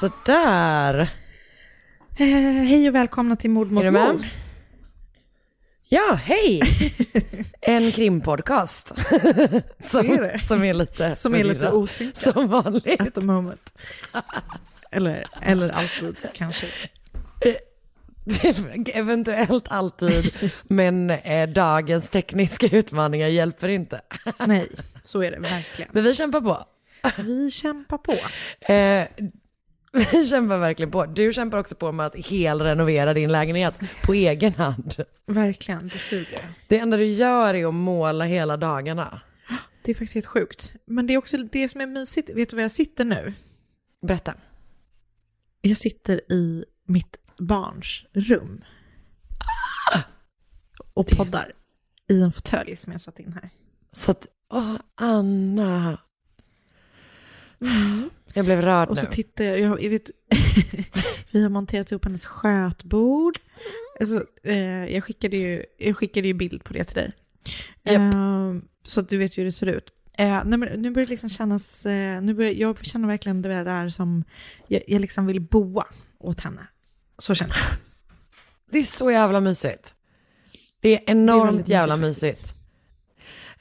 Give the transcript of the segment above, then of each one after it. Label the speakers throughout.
Speaker 1: Sådär.
Speaker 2: Eh, hej och välkomna till Mord mot
Speaker 1: Är du med?
Speaker 2: mord.
Speaker 1: Ja, hej! En krimpodcast. som, som är lite
Speaker 2: Som är lite
Speaker 1: förvirrad.
Speaker 2: osynkad.
Speaker 1: Som vanligt.
Speaker 2: At the moment. eller, eller alltid kanske.
Speaker 1: Eventuellt alltid, men eh, dagens tekniska utmaningar hjälper inte.
Speaker 2: Nej, så är det verkligen.
Speaker 1: Men vi kämpar på.
Speaker 2: Vi kämpar på.
Speaker 1: Eh, vi kämpar verkligen på. Du kämpar också på med att helrenovera din lägenhet på egen hand.
Speaker 2: Verkligen, det suger.
Speaker 1: Det enda du gör är att måla hela dagarna.
Speaker 2: Det är faktiskt helt sjukt. Men det är också det som är mysigt. Vet du var jag sitter nu?
Speaker 1: Berätta.
Speaker 2: Jag sitter i mitt barns rum. Och poddar. I en fåtölj som jag satt in här.
Speaker 1: Så att, åh, Anna. Jag blev rörd
Speaker 2: Och så
Speaker 1: nu.
Speaker 2: tittar jag, jag, jag vet, vi har monterat upp hennes skötbord. Alltså, eh, jag, skickade ju, jag skickade ju bild på det till dig.
Speaker 1: Japp.
Speaker 2: Eh, så att du vet ju hur det ser ut. Eh, nej, men nu börjar det liksom kännas, eh, nu börjar, jag känner verkligen det där som, jag, jag liksom vill boa åt henne. Så känner jag.
Speaker 1: Det är så jävla mysigt. Det är enormt
Speaker 2: väldigt
Speaker 1: jävla
Speaker 2: mysigt
Speaker 1: mysigt.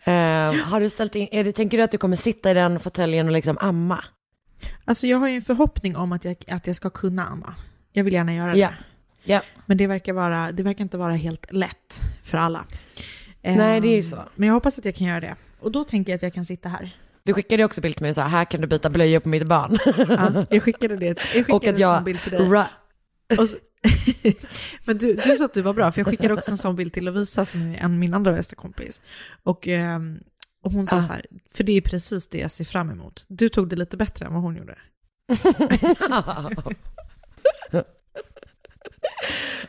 Speaker 1: Eh, har du ställt in, är det, tänker du att du kommer sitta i den fåtöljen och liksom amma?
Speaker 2: Alltså jag har ju en förhoppning om att jag, att jag ska kunna amma. Jag vill gärna göra det.
Speaker 1: Ja. Ja.
Speaker 2: Men det verkar, vara, det verkar inte vara helt lätt för alla.
Speaker 1: Nej, det är ju
Speaker 2: Ehm,
Speaker 1: så.
Speaker 2: Men jag hoppas att jag kan göra det. Och då tänker jag att jag kan sitta här.
Speaker 1: Du skickade också bild till mig och sa, här kan du byta blöjor på mitt barn.
Speaker 2: Ja, jag skickade det. Jag skickade
Speaker 1: och att
Speaker 2: en
Speaker 1: jag,
Speaker 2: sån bild till dig. så, men du, du sa att du var bra, för jag skickade också en sån bild till Lovisa som är en min andra bästa kompis. Och, ehm, och hon sa
Speaker 1: Ah.
Speaker 2: så här, för det är precis det jag ser fram emot. Du tog det lite bättre än vad hon gjorde.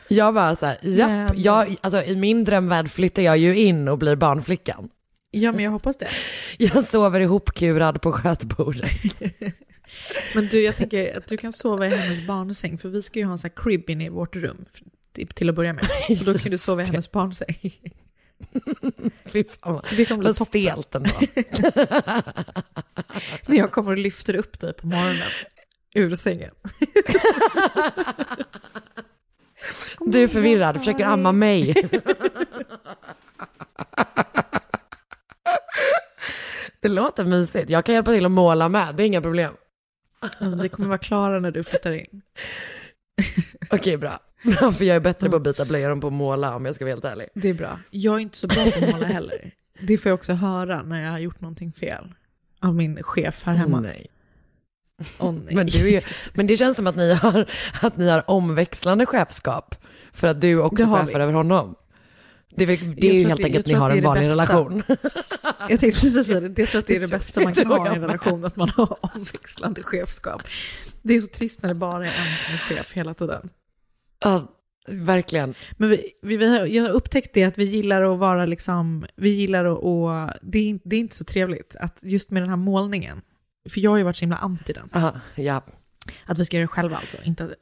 Speaker 1: jag bara så här, japp, jag, alltså i min drömvärld flyttar jag ju in och blir barnflickan.
Speaker 2: Ja, men jag hoppas det.
Speaker 1: Jag sover ihopkurad på skötbordet.
Speaker 2: Men du, jag tänker att du kan sova i hennes barnsäng, för vi ska ju ha en sån här crib inne i vårt rum till att börja med. Så då kan du sova i hennes barnsäng.
Speaker 1: Fy fan vad
Speaker 2: Så det kommer bli toppen.
Speaker 1: stelt ändå.
Speaker 2: När jag kommer och lyfter upp dig på morgonen ur sängen.
Speaker 1: Du är förvirrad, försöker amma mig. Det låter mysigt. Jag kan hjälpa till att måla med, det är inga problem.
Speaker 2: Vi kommer vara klara när du flyttar in.
Speaker 1: Okej, bra. Bra, för jag är bättre på att byta blöjor än på att måla om jag ska vara helt ärlig.
Speaker 2: Det är bra. Jag är inte så bra på att måla heller. Det får jag också höra när jag har gjort någonting fel. Av min chef här hemma.
Speaker 1: Nej.
Speaker 2: Åh, nej.
Speaker 1: Men, du är, men det känns som att ni, har, att ni har omväxlande chefskap. För att du också chefar över honom. Det är, väl- det är ju helt enkelt att ni har en vanlig relation.
Speaker 2: Jag tänkte precis säga det. Jag tror att det är det bästa man kan ha i en relation, att man har omväxlande chefskap. Det är så trist när det bara är en som är chef hela tiden.
Speaker 1: Ja, verkligen.
Speaker 2: Men vi, vi, vi har, jag har upptäckt det att vi gillar att vara liksom, vi gillar att, och det, är, inte- det är inte så trevligt att just med den här målningen, för jag har ju varit så himla anti den,
Speaker 1: Aha, ja.
Speaker 2: att vi ska göra det själva alltså, inte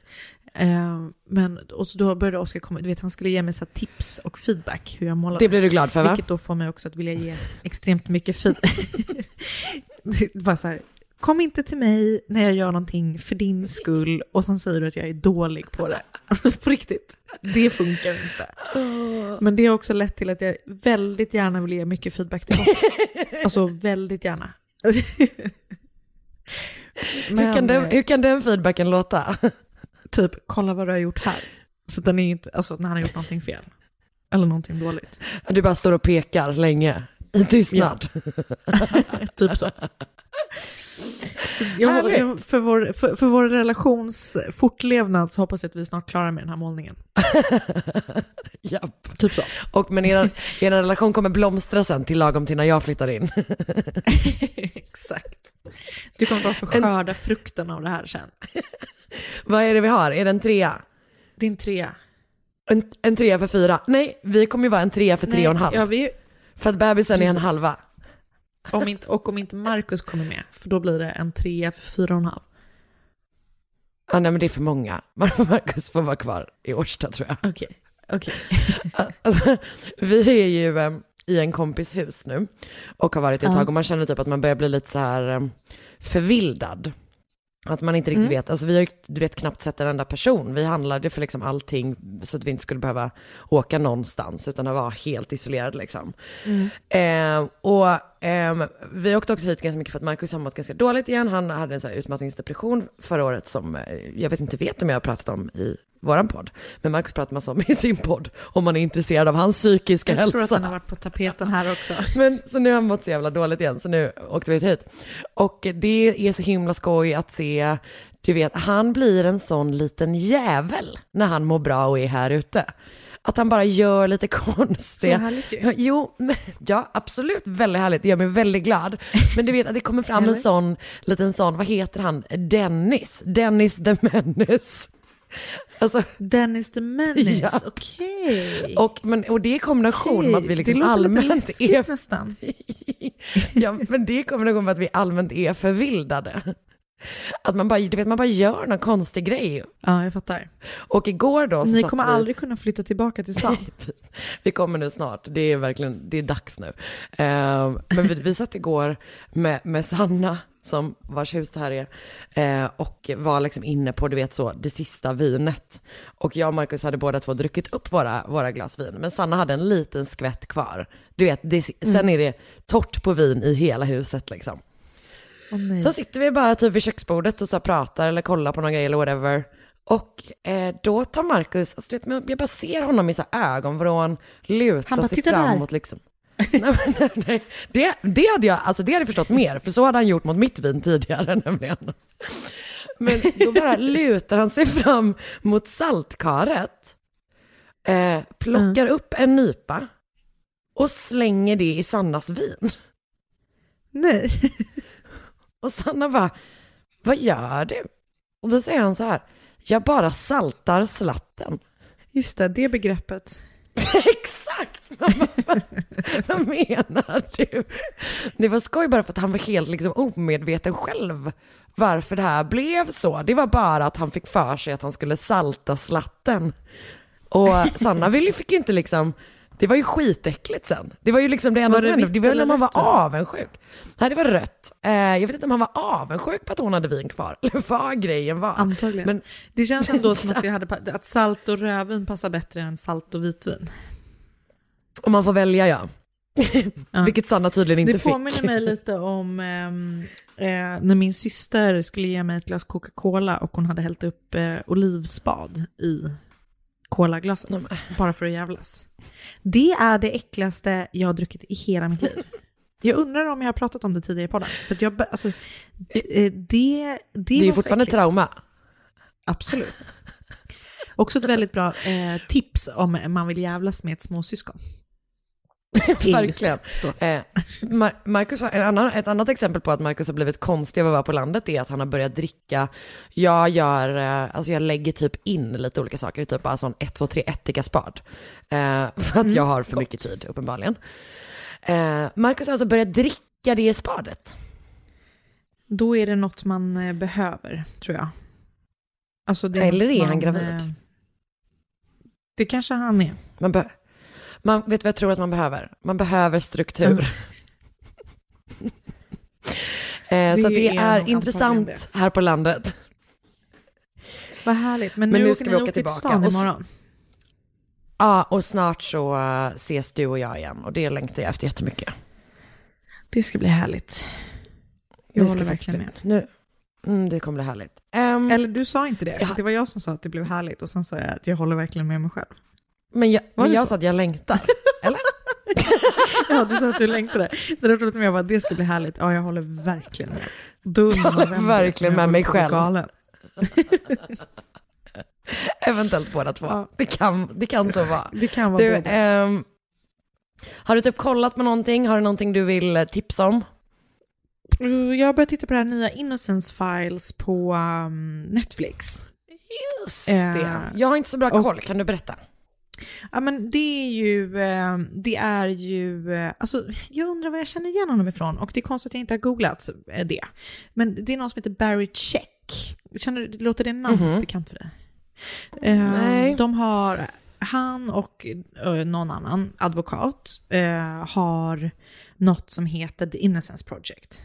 Speaker 2: eh, men och så då började Oskar komma, du vet han skulle ge mig så tips och feedback hur jag målade.
Speaker 1: Det blir du glad för va?
Speaker 2: Vilket då får mig också att vilja ge extremt mycket feedback. bara så här, kom inte till mig när jag gör någonting för din skull och sen säger du att jag är dålig på det. Alltså på riktigt, det funkar inte. Men det har också lett till att jag väldigt gärna vill ge mycket feedback till Alltså väldigt gärna.
Speaker 1: hur, kan den,
Speaker 2: eh,
Speaker 1: hur kan den feedbacken låta?
Speaker 2: typ, kolla vad du har gjort här. Så den är inte, alltså när han har gjort någonting fel. Eller någonting dåligt.
Speaker 1: Du bara står och pekar länge i tystnad.
Speaker 2: typ så. Jag, jag, för, vår, för, för vår relations fortlevnad så hoppas jag att vi är snart klara med den här målningen.
Speaker 1: Japp.
Speaker 2: Typ så.
Speaker 1: Och men er, er relation kommer blomstra sen till lagom till när jag flyttar in.
Speaker 2: Exakt. Du kommer bara få skörda frukten av det här sen.
Speaker 1: Vad är det vi har? Är det en trea?
Speaker 2: Din trea.
Speaker 1: En, en trea för fyra? Nej, vi kommer ju vara en trea för tre och en halv.
Speaker 2: Ja, vi,
Speaker 1: För att bebisen är en
Speaker 2: Precis.
Speaker 1: halva.
Speaker 2: Om inte, och om inte Marcus kommer med, för då blir det en trea för fyra och en halv.
Speaker 1: Ja, nej men det är för många. Marcus får vara kvar i Årsta tror jag.
Speaker 2: Okej. Okej.
Speaker 1: Alltså, vi är ju eh, i en kompis hus nu och har varit ett tag och man känner typ att man börjar bli lite så här eh, förvildad. Att man inte riktigt
Speaker 2: Mm.
Speaker 1: vet, alltså vi har ju du vet knappt sett en enda person. Vi handlade för liksom allting så att vi inte skulle behöva åka någonstans utan att vara helt isolerade liksom.
Speaker 2: Mm.
Speaker 1: Eh, och ehm, vi åkte också hit ganska mycket för att Marcus har mått ganska dåligt igen. Han hade en så utmattningsdepression förra året som eh, jag vet inte vet om jag har pratat om i våran podd. Men Marcus pratar massa om i sin podd om man är intresserad av hans psykiska
Speaker 2: Jag
Speaker 1: hälsa.
Speaker 2: tror att den har varit på tapeten här också.
Speaker 1: Men så nu har han mått så jävla dåligt igen, så nu åkte vi hit. Och det är så himla skoj att se, du vet, han blir en sån liten jävel när han mår bra och är här ute. Att han bara gör lite
Speaker 2: Så
Speaker 1: konstiga...
Speaker 2: härligt ju.
Speaker 1: Jo, men, ja absolut väldigt härligt, det gör mig väldigt glad. Men du vet att det kommer fram en sån, liten sån, vad heter han, Dennis, Dennis the Menace. Alltså,
Speaker 2: Dennis the Menace,
Speaker 1: Ja.
Speaker 2: okej.
Speaker 1: och, men, och det är i kombination med att vi liksom allmänt är
Speaker 2: nästan.
Speaker 1: ja, men det kommer nog med att vi allmänt är förvildade. Att man bara, du vet, man bara gör någon konstig grej.
Speaker 2: Ja, jag fattar.
Speaker 1: Och igår då så
Speaker 2: Ni kommer
Speaker 1: vi,
Speaker 2: aldrig kunna flytta tillbaka till stan.
Speaker 1: vi kommer nu snart, det är verkligen, det är dags nu. Eh, men vi, vi satt igår med, med Sanna, som vars hus det här är, eh, och var liksom inne på, du vet så, det sista vinet. Och jag och Marcus hade båda två druckit upp våra, våra glas vin, men Sanna hade en liten skvätt kvar. Du vet, det, sen är det torrt på vin i hela huset liksom.
Speaker 2: Nej.
Speaker 1: Så sitter vi bara typ vid köksbordet och så pratar eller kollar på någon grej eller whatever. Och eh, då tar Marcus, alltså, vet, jag bara ser honom i så ögonvrån luta
Speaker 2: Han bara,
Speaker 1: sig framåt liksom. nej, men, nej, nej. Det, det hade jag, alltså det hade jag förstått mer, för så hade han gjort mot mitt vin tidigare nämligen. Men då bara lutar han sig fram mot saltkaret, eh, plockar upp en nypa och slänger det i Sannas vin.
Speaker 2: nej.
Speaker 1: Och Sanna bara, vad gör du? Och då säger han så här, jag bara saltar slatten.
Speaker 2: Just det, det begreppet.
Speaker 1: Exakt! Vad, vad menar du? Det var skoj bara för att han var helt liksom omedveten själv varför det här blev så. Det var bara att han fick för sig att han skulle salta slatten. Och Sanna ville, fick inte liksom, det var ju skitäckligt sen. Det var ju liksom det enda som
Speaker 2: det
Speaker 1: hände, det var väl om han var avundsjuk. Nej det var rött. Eh, jag vet inte om han var avundsjuk på att hon hade vin kvar, eller vad grejen var.
Speaker 2: Antagligen.
Speaker 1: Men
Speaker 2: det känns ändå som att, vi hade, att salt och rödvin passar bättre än salt och vitvin.
Speaker 1: om man får välja ja.
Speaker 2: Ja.
Speaker 1: Vilket Sanna tydligen inte
Speaker 2: det
Speaker 1: fick.
Speaker 2: påminner mig lite om ehm, eh, när min syster skulle ge mig ett glas Coca-Cola och hon hade hällt upp eh, olivspad i colaglaset.
Speaker 1: Nej,
Speaker 2: Bara för att jävlas. Det är det äckligaste jag har druckit i hela mitt liv. Jag undrar om jag har pratat om det tidigare i podden. För jag, alltså, eh, det, det,
Speaker 1: Det är ju fortfarande
Speaker 2: äckligt.
Speaker 1: trauma.
Speaker 2: Absolut. Också ett väldigt bra eh, tips om man vill jävlas med ett småsyskon.
Speaker 1: Verkligen. Eh, Mar- Marcus, har- en annan, ett annat exempel på att Marcus har blivit konstig av att vara på landet är att han har börjat dricka. Jag gör, eh, alltså jag lägger typ in lite olika saker typ bara sån 1, 2, 3 ättika-spad. Eh, för att jag har för mycket tid uppenbarligen. Eh, Marcus har alltså börjat dricka det spadet.
Speaker 2: Då är det något man eh, behöver, tror jag. Alltså
Speaker 1: Eller är han
Speaker 2: man,
Speaker 1: gravid?
Speaker 2: eh, Det kanske han är.
Speaker 1: Man, be- man vet vad jag tror att man behöver? Man behöver struktur.
Speaker 2: Mm.
Speaker 1: eh, så att det
Speaker 2: är
Speaker 1: är intressant här på landet.
Speaker 2: Vad härligt. Men,
Speaker 1: Men
Speaker 2: nu,
Speaker 1: nu
Speaker 2: åker
Speaker 1: ska vi åka
Speaker 2: åka till
Speaker 1: tillbaka.
Speaker 2: stan imorgon.
Speaker 1: Ja, och snart så eh, ses du och jag igen och det längtar jag efter jättemycket.
Speaker 2: Det ska bli härligt. Jag
Speaker 1: det
Speaker 2: håller verkligen med.
Speaker 1: Nu, mm, det kommer bli härligt. Ehm,
Speaker 2: Eller du sa inte det.
Speaker 1: Ja.
Speaker 2: Det var jag som sa att det blev härligt och sen sa jag att jag håller verkligen med mig själv.
Speaker 1: Men jag, men jag
Speaker 2: så?
Speaker 1: sa att jag längtar. Eller?
Speaker 2: Ja, du sa att du längtade. Det var roligt med jag bara, det ska bli härligt. Ja, jag håller verkligen med. Man
Speaker 1: håller
Speaker 2: är
Speaker 1: verkligen med mig själv.
Speaker 2: Galen.
Speaker 1: Eventuellt båda två.
Speaker 2: Ja.
Speaker 1: Det, kan, det kan så vara.
Speaker 2: Det kan vara
Speaker 1: Du, ehm, har du typ kollat på någonting? Har du någonting du vill eh, tipsa om?
Speaker 2: Uh, Jag har börjat titta på det här nya Innocence Files på um, Netflix.
Speaker 1: Just
Speaker 2: Eh,
Speaker 1: det. Jag har inte så bra
Speaker 2: och-
Speaker 1: koll, kan du berätta?
Speaker 2: Ja men det är ju, eh, det är ju, eh, alltså jag undrar var jag känner igen honom ifrån och det är konstigt att jag inte har googlat eh, det. Men det är någon som heter Barry Check. Känner, låter det namnet
Speaker 1: Mhm.
Speaker 2: bekant för dig?
Speaker 1: Nej.
Speaker 2: De har, han och någon annan advokat har något som heter The Innocence Project.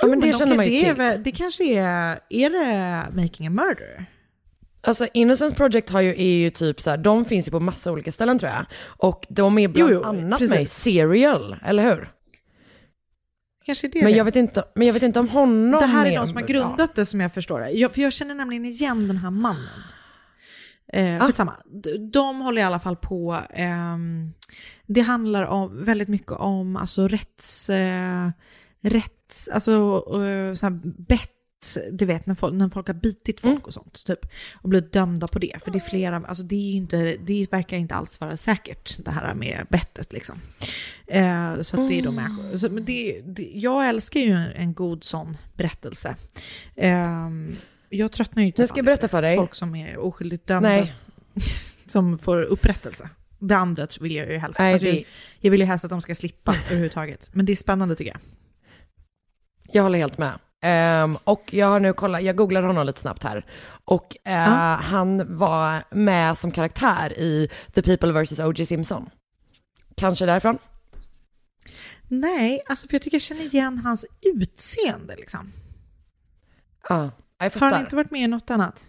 Speaker 1: Ja, men det
Speaker 2: Jo,
Speaker 1: känner man ju
Speaker 2: det är
Speaker 1: till.
Speaker 2: väl- Det kanske är, är det Making a Murder?
Speaker 1: Alltså Innocence Project har ju, är ju typ så här, de finns ju på massa olika ställen tror jag. Och de är bland
Speaker 2: Jo, jo,
Speaker 1: annat
Speaker 2: precis.
Speaker 1: med Serial, eller hur?
Speaker 2: Kanske det
Speaker 1: Men jag vet inte, men jag vet inte om honom
Speaker 2: Det här är de som har grundat det som jag förstår det. Jag, för jag känner nämligen igen den här mannen. Eh,
Speaker 1: Ah.
Speaker 2: skitsamma. De, de håller i alla fall på, ehm, det handlar om, väldigt mycket om alltså rätts, eh, rätts, alltså eh, bett, du vet när folk, när folk har bitit folk
Speaker 1: Mm.
Speaker 2: och sånt typ. Och blivit dömda på det. För det är flera, alltså det är inte, det verkar inte alls vara säkert det här med bettet liksom. Eh, så att det är de människor. Så, men det, det, jag älskar ju en, en god sån berättelse. Ehm, jag tröttnar ju inte
Speaker 1: Nu ska jag berätta för dig.
Speaker 2: folk som är oskyldigt dömda.
Speaker 1: Nej.
Speaker 2: som får upprättelse. Det andra vill jag ju helst.
Speaker 1: Nej,
Speaker 2: alltså, jag, jag vill ju helst att de ska slippa överhuvudtaget. Men det är spännande tycker jag.
Speaker 1: Jag håller helt med. Ehm, och jag har nu kollat, jag googlade honom lite snabbt här. Och eh,
Speaker 2: Ja.
Speaker 1: han var med som karaktär i The People vs. O.J. Simpson. Kanske därifrån?
Speaker 2: Nej, alltså för jag tycker jag känner igen hans utseende liksom.
Speaker 1: Ja, jag
Speaker 2: Har
Speaker 1: fattar.
Speaker 2: han inte varit med i något annat?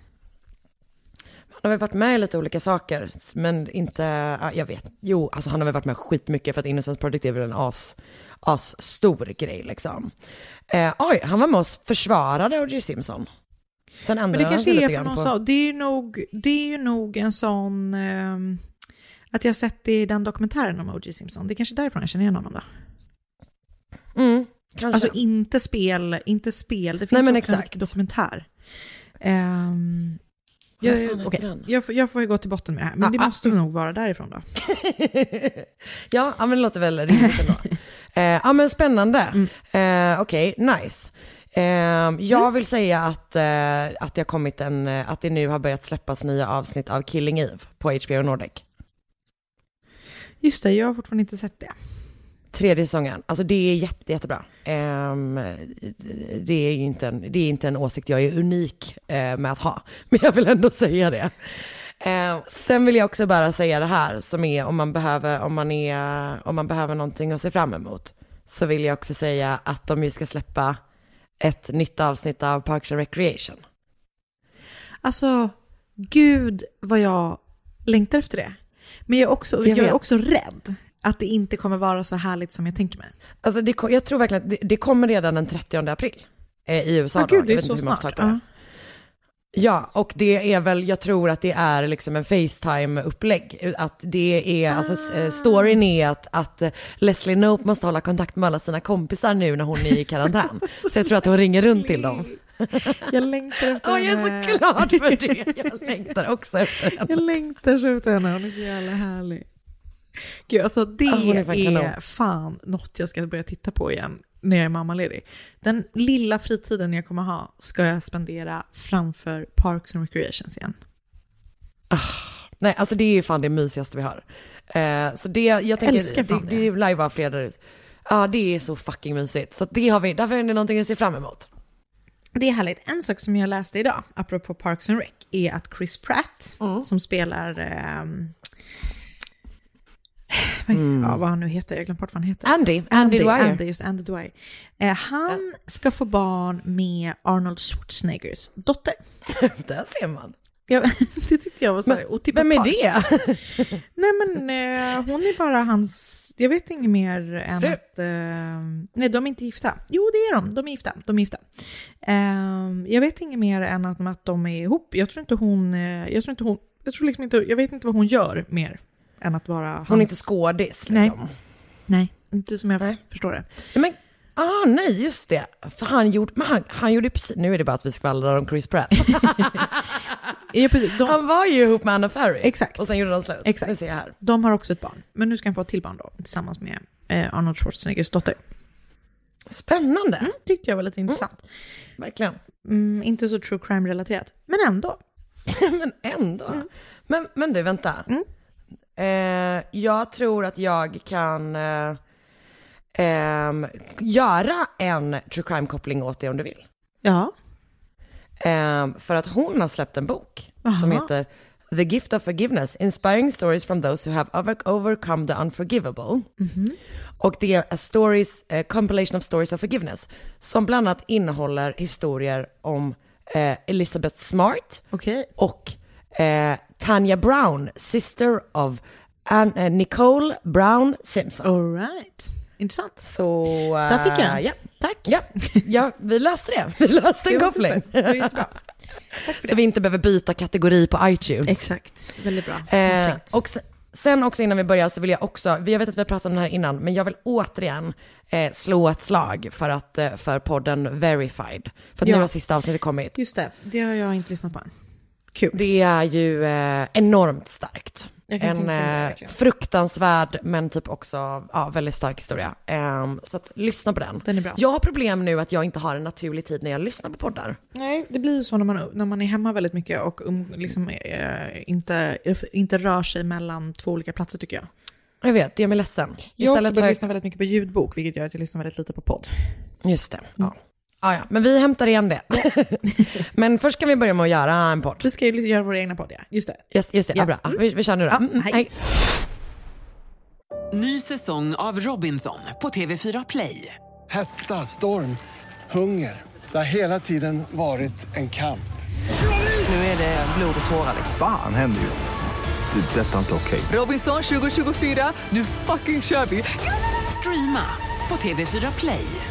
Speaker 1: Han har väl varit med i lite olika saker, men inte, ja, jag vet. Jo, alltså han har väl varit med skitmycket för att Innocence Project är väl en as, as stor grej liksom. Eh, oj, han var med och försvarade O.J. Simpson. Sen
Speaker 2: Men
Speaker 1: ändrade
Speaker 2: det
Speaker 1: han sig
Speaker 2: kanske är för någon
Speaker 1: på...
Speaker 2: så, det är ju nog, det är ju nog en sån, ehm, att jag sett det i den dokumentären om O.J. Simpson. Det är kanske därifrån jag känner igen honom då.
Speaker 1: Mm, kanske.
Speaker 2: Alltså inte spel, inte spel, det finns
Speaker 1: Nej, men
Speaker 2: också en dokumentär. Um, jag, okej,
Speaker 1: den?
Speaker 2: jag, får, jag får ju gå till botten med det här, men
Speaker 1: Ah,
Speaker 2: det
Speaker 1: ah.
Speaker 2: måste nog vara därifrån då.
Speaker 1: ja, ja, men det låter väl rimligt ändå. eh, ja, men spännande.
Speaker 2: Mm.
Speaker 1: Eh, Okej, nice. Eh, jag vill säga att, eh, att, det har kommit en, eh, att det nu har börjat släppas nya avsnitt av Killing Eve på HBO Nordic.
Speaker 2: Just det, jag har fortfarande inte sett det.
Speaker 1: Tredje säsongen. Alltså det är jätte, jättebra. Ehm, det, är inte en, det är inte en åsikt jag är unik eh, med att ha. Men jag vill ändå säga det. Ehm, sen vill jag också bara säga det här som är om man behöver, om man är, om man behöver någonting att se fram emot. Så vill jag också säga att de ju ska släppa ett nytt avsnitt av Parks and Recreation.
Speaker 2: Alltså, gud vad jag längtar efter det. Men jag är också,
Speaker 1: Jag
Speaker 2: jag, är också rädd att det inte kommer vara så härligt som jag tänker mig.
Speaker 1: Alltså det, jag tror verkligen att det, det kommer redan den 30 april eh, i USA. Då.
Speaker 2: gud, det
Speaker 1: Jag
Speaker 2: är
Speaker 1: vet
Speaker 2: så
Speaker 1: inte hur man får
Speaker 2: snart.
Speaker 1: tag på det. Ja, och det är väl, jag tror att det är liksom en Facetime-upplägg. Att det är, alltså eh, storyn är att, att eh, Leslie Knope måste hålla kontakt med alla sina kompisar nu när hon är i karantän. så jag tror att hon ringer runt till dem.
Speaker 2: Jag längtar efter
Speaker 1: Ja, jag är
Speaker 2: henne.
Speaker 1: så glad för det. Jag längtar också efter henne.
Speaker 2: Jag längtar så efter henne, hon är så jävla härlig. Gud, alltså det
Speaker 1: hon är
Speaker 2: är,
Speaker 1: fan
Speaker 2: något jag ska börja titta på igen när jag är mammaledig. Den lilla fritiden jag kommer ha ska jag spendera framför Parks and Recreations igen.
Speaker 1: Nej, alltså det är ju fan det mysigaste vi har. Eh, så det, jag tänker,
Speaker 2: Älskar fan
Speaker 1: det,
Speaker 2: det.
Speaker 1: det är live av flera där ute. Ja, det är så fucking mysigt. Så det har vi, därför är det någonting att se fram emot.
Speaker 2: Det är härligt. En sak som jag läste idag, apropå Parks and Rec, är att Chris Pratt, som spelar... ehm, ja, vad han nu heter, jag glömde bort vad han heter.
Speaker 1: Andy, Andy Dwyer.
Speaker 2: Andy, just Andy Dwyer. Eh, han ska få barn med Arnold Schwarzeneggers dotter.
Speaker 1: Där ser man.
Speaker 2: Ja, det tyckte jag var så här otippat
Speaker 1: vem är det?
Speaker 2: Nej men eh, hon är bara hans, jag vet inget mer än
Speaker 1: Fru?
Speaker 2: att, eh, nej de är inte gifta. Jo det är de, de är gifta. De är gifta. Eh, jag vet inget mer än att, att de är ihop. Jag tror inte hon, eh, jag tror inte hon, jag tror liksom inte, jag vet inte vad hon gör mer än att vara hans...
Speaker 1: Hon är inte skådis
Speaker 2: Nej.
Speaker 1: liksom.
Speaker 2: Nej, inte som jag
Speaker 1: Nej.
Speaker 2: förstår det.
Speaker 1: Nej. Men Ah, nej, just det. För han gjorde, men han, han gjorde precis, nu är det bara att vi skvallrar om Chris Pratt.
Speaker 2: Ja, precis. De,
Speaker 1: Han var ju ihop med Anna Faris.
Speaker 2: Exakt.
Speaker 1: Och sen gjorde de slut.
Speaker 2: Exakt.
Speaker 1: Nu ser jag här.
Speaker 2: de har också ett barn. Men nu ska han få ett till barn då, tillsammans med eh, Arnold Schwarzeneggers dotter.
Speaker 1: Spännande.
Speaker 2: Mm, tyckte jag var lite intressant.
Speaker 1: Verkligen.
Speaker 2: Mm, inte så true crime-relaterat, men ändå.
Speaker 1: men ändå. Men, men du, vänta. Eh, jag tror att jag kan eh, ehm, göra en true crime-koppling åt det om du vill.
Speaker 2: Ja.
Speaker 1: Ehm, för att hon har släppt en bok som
Speaker 2: Aha.
Speaker 1: heter The Gift of Forgiveness, Inspiring Stories from Those Who Have over Overcome the Unforgivable. Och det är a stories, a compilation of stories of forgiveness, som bland annat innehåller historier om eh, Elizabeth Smart
Speaker 2: Okej.
Speaker 1: och eh, Tanya Brown, sister of Ann, eh, Nicole Brown Simpson.
Speaker 2: All right. Intressant.
Speaker 1: Så... eh,
Speaker 2: Där fick jag den.
Speaker 1: Ja,
Speaker 2: Tack.
Speaker 1: ja, ja, vi löste det. Vi löste en koppling. Så vi inte behöver byta kategori på iTunes.
Speaker 2: Exakt. Väldigt bra.
Speaker 1: Eh, och se- sen också innan vi börjar så vill jag också, jag vet att vi har pratat om det här innan, men jag vill återigen eh, slå ett slag för, att, eh, för podden Verified. För att
Speaker 2: Ja.
Speaker 1: nu har sista avsnittet kommit.
Speaker 2: Just det, det har jag inte lyssnat på än. Kul.
Speaker 1: Det är ju eh, enormt starkt. En eh, fruktansvärd men typ också ja, väldigt stark historia. Ehm, så att lyssna på den.
Speaker 2: Den är bra.
Speaker 1: Jag har problem nu att jag inte har en naturlig tid när jag lyssnar på poddar.
Speaker 2: Nej, det blir ju så när man, när man är hemma väldigt mycket och um, liksom, eh, inte, inte rör sig mellan två olika platser tycker jag.
Speaker 1: Jag vet, det gör mig ledsen.
Speaker 2: Jag har också
Speaker 1: Istället
Speaker 2: börjat lyssna väldigt mycket på ljudbok, vilket gör att jag lyssnar väldigt lite på podd.
Speaker 1: Just det. Ja. Ah, ja, men vi hämtar igen det. men först kan vi börja med att göra en podd.
Speaker 2: Vi ska ju göra våra egna podd, ja. Just det.
Speaker 1: Just, just det, ja. bra. Ja, vi, vi kör nu då. Mm, mm,
Speaker 2: hej.
Speaker 1: hej.
Speaker 3: Ny säsong av Robinson på TV4 Play.
Speaker 4: Hetta, storm, hunger. Det har hela tiden varit en kamp.
Speaker 3: Nu är det blod och tårar. liksom.
Speaker 5: Fan händer just nu. Det. är Detta är inte okej.
Speaker 3: Robinson 2024, nu fucking kör vi! Streama på TV4 Play.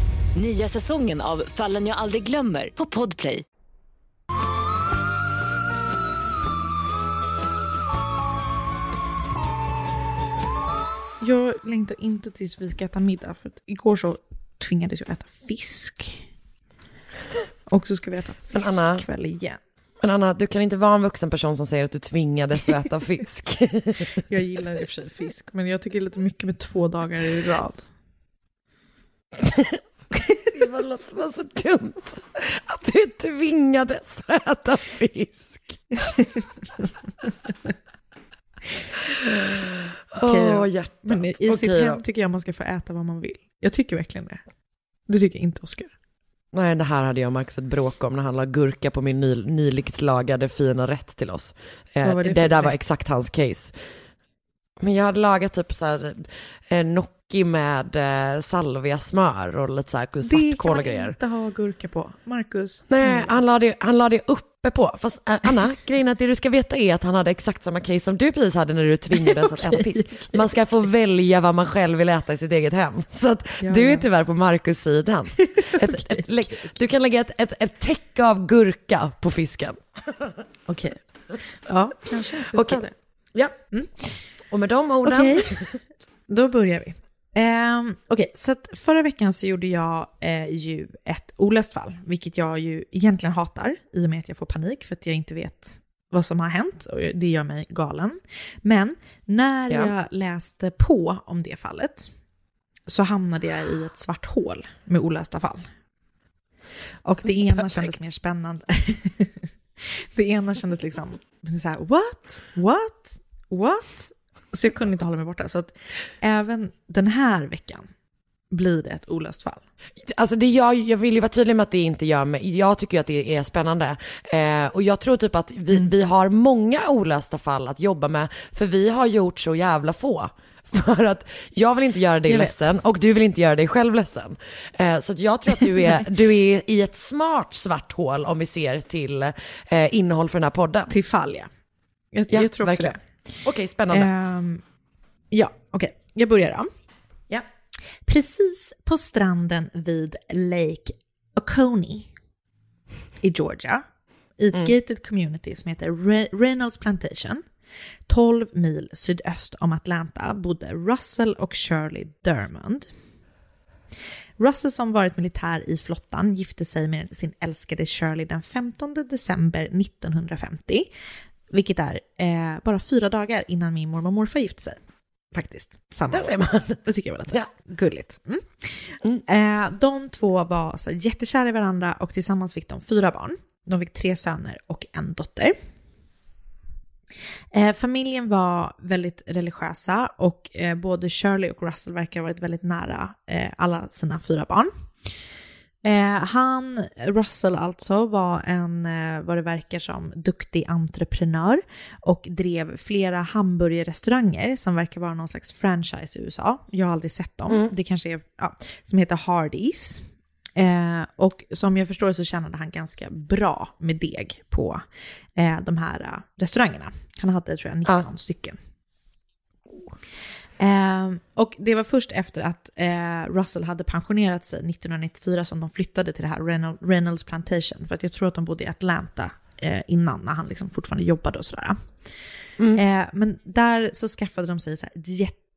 Speaker 6: Nya säsongen av Fallen jag aldrig glömmer på Podplay.
Speaker 2: Jag längtar inte tills vi ska äta middag, för igår så tvingades jag äta fisk. Och så ska vi äta fiskkväll igen.
Speaker 1: Men Anna, du kan inte vara en vuxen person som säger att du tvingades att äta fisk.
Speaker 2: Jag gillar i och för sig fisk, men jag tycker det är lite mycket med två dagar i rad.
Speaker 1: det var låter bara så dumt. Att du tvingades att äta fisk. Åh, hjärtat.
Speaker 2: Men i
Speaker 1: Okej
Speaker 2: sitt
Speaker 1: då.
Speaker 2: hem tycker jag man ska få äta vad man vill. Jag tycker verkligen det. Det tycker inte Oskar.
Speaker 1: Nej, det här hade jag och Marcus ett bråk om när han la gurka på min ny, nyligt lagade fina rätt till oss. Eh,
Speaker 2: var det
Speaker 1: det där var exakt hans case. Men jag hade lagat typ så här eh, gnocchi med eh, salviasmör och lite så här
Speaker 2: Det kan
Speaker 1: svartkål och
Speaker 2: man
Speaker 1: grejer.
Speaker 2: inte ha gurka på. Marcus,
Speaker 1: Nej, han la det, han la det uppe på. Fast äh, Anna, grejen är att det du ska veta är att han hade exakt samma case som du precis hade när du tvingades att äta fisk. Man ska få välja vad man själv vill äta i sitt eget hem. Så att
Speaker 2: Ja,
Speaker 1: du är tyvärr på Marcus-sidan. Du kan lägga ett, ett, ett täcke av gurka på fisken.
Speaker 2: Okej. Ja, kanske. Jag ska det.
Speaker 1: Ja. Och med de orden,
Speaker 2: Okej, då börjar vi. Um, Okej, så att förra veckan så gjorde jag eh, ju ett olöst fall, vilket jag ju egentligen hatar i och med att jag får panik för att jag inte vet vad som har hänt och det gör mig galen. Men när
Speaker 1: Ja.
Speaker 2: jag läste på om det fallet så hamnade jag i ett svart hål med olösta fall. Och det ena
Speaker 1: Perfekt.
Speaker 2: kändes mer spännande. det ena kändes liksom så här, what? What? What? Så jag kunde inte hålla mig borta. Så att även den här veckan blir det ett olöst fall.
Speaker 1: Alltså det jag, jag vill ju vara tydlig med att det inte gör mig, jag tycker ju att det är spännande. Eh, och jag tror typ att vi, vi har många olösta fall att jobba med, för vi har gjort så jävla få. För att jag vill inte göra dig
Speaker 2: Jag vet.
Speaker 1: ledsen och du vill inte göra dig själv ledsen. Eh, så jag tror att du är, du är i ett smart svart hål om vi ser till eh, innehåll för den här podden.
Speaker 2: Till fall ja. Jag,
Speaker 1: Ja,
Speaker 2: jag tror också
Speaker 1: verkligen.
Speaker 2: det.
Speaker 1: Okej, spännande.
Speaker 2: Ehm, ja, okej. Jag börjar då.
Speaker 1: Ja.
Speaker 2: Precis på stranden vid Lake Oconee i Georgia, i ett gated community som heter Re- Reynolds Plantation, 12 mil sydöst om Atlanta, bodde Russell och Shirley Dermond. Russell som varit militär i flottan gifte sig med sin älskade Shirley den 15 december 1950, vilket är eh, bara fyra dagar innan min mormor och morfar gifte sig. Faktiskt, samma
Speaker 1: Där
Speaker 2: år.
Speaker 1: ser man.
Speaker 2: Det tycker jag var lite
Speaker 1: Ja.
Speaker 2: gulligt. Mm. Eh, de två var så jättekära i varandra och tillsammans fick de fyra barn. De fick tre söner och en dotter. Eh, familjen var väldigt religiösa och eh, både Shirley och Russell verkar ha varit väldigt nära eh, alla sina fyra barn. Eh, han, Russell alltså, var en, eh, vad det verkar som, duktig entreprenör och drev flera hamburgerrestauranger som verkar vara någon slags franchise i USA. Jag har aldrig sett dem. Det kanske är, ja, som heter Hardee's. Eh, och som jag förstår så tjänade han ganska bra med deg på eh, de här eh, restaurangerna. Han hade tror jag 19 stycken. Eh, och det var först efter att eh, Russell hade pensionerat sig 1994 som de flyttade till det här Reynolds, Plantation. För att jag tror att de bodde i Atlanta eh, innan när han liksom fortfarande jobbade och sådär. Eh, men där så skaffade de sig så ett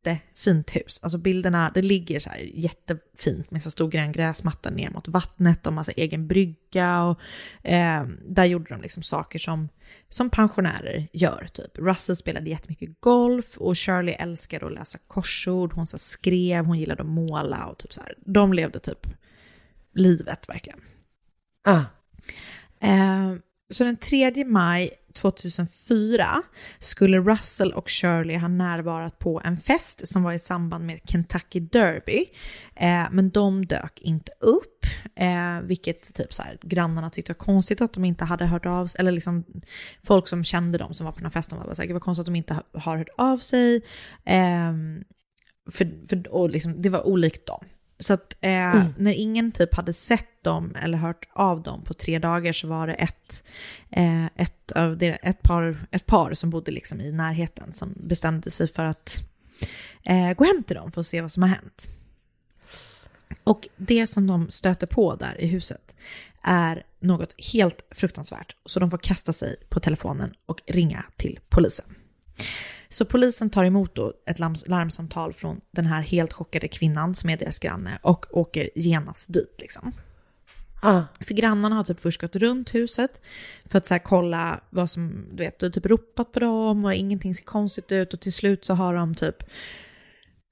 Speaker 2: jättefint hus. Alltså bilderna, det ligger så här jättefint med så stor grön gräsmatta ner mot vattnet och massa egen brygga. Och, eh, där gjorde de liksom saker som, som pensionärer gör. Typ. Russell spelade jättemycket golf och Shirley älskade att läsa korsord. Hon så skrev, hon gillade att måla och typ så här. De levde typ livet verkligen.
Speaker 1: Ah.
Speaker 2: Eh, så den 3 maj 2004 skulle Russell och Shirley ha närvarat på en fest som var i samband med Kentucky Derby. Eh, men de dök inte upp, eh, vilket typ så här, grannarna tyckte var konstigt att de inte hade hört av sig. Eller liksom folk som kände dem som var på den här festen var bara det var konstigt att de inte har hört av sig. Eh, för, för, och liksom, det var olikt dem. Så att eh, när ingen typ hade sett dem eller hört av dem på tre dagar så var det ett, eh, ett, av det, ett, par, ett par som bodde liksom i närheten som bestämde sig för att eh, gå hem till dem för att se vad som har hänt. Och det som de stöter på där i huset är något helt fruktansvärt. Så de får kasta sig på telefonen och ringa till polisen. Så polisen tar emot då ett larms- larmsamtal från den här helt chockade kvinnan som är deras granne och åker genast dit liksom.
Speaker 1: Ah.
Speaker 2: För grannarna har typ först gått runt huset för att så kolla vad som, du vet, och typ ropat på dem och ingenting ser konstigt ut och till slut så har de typ,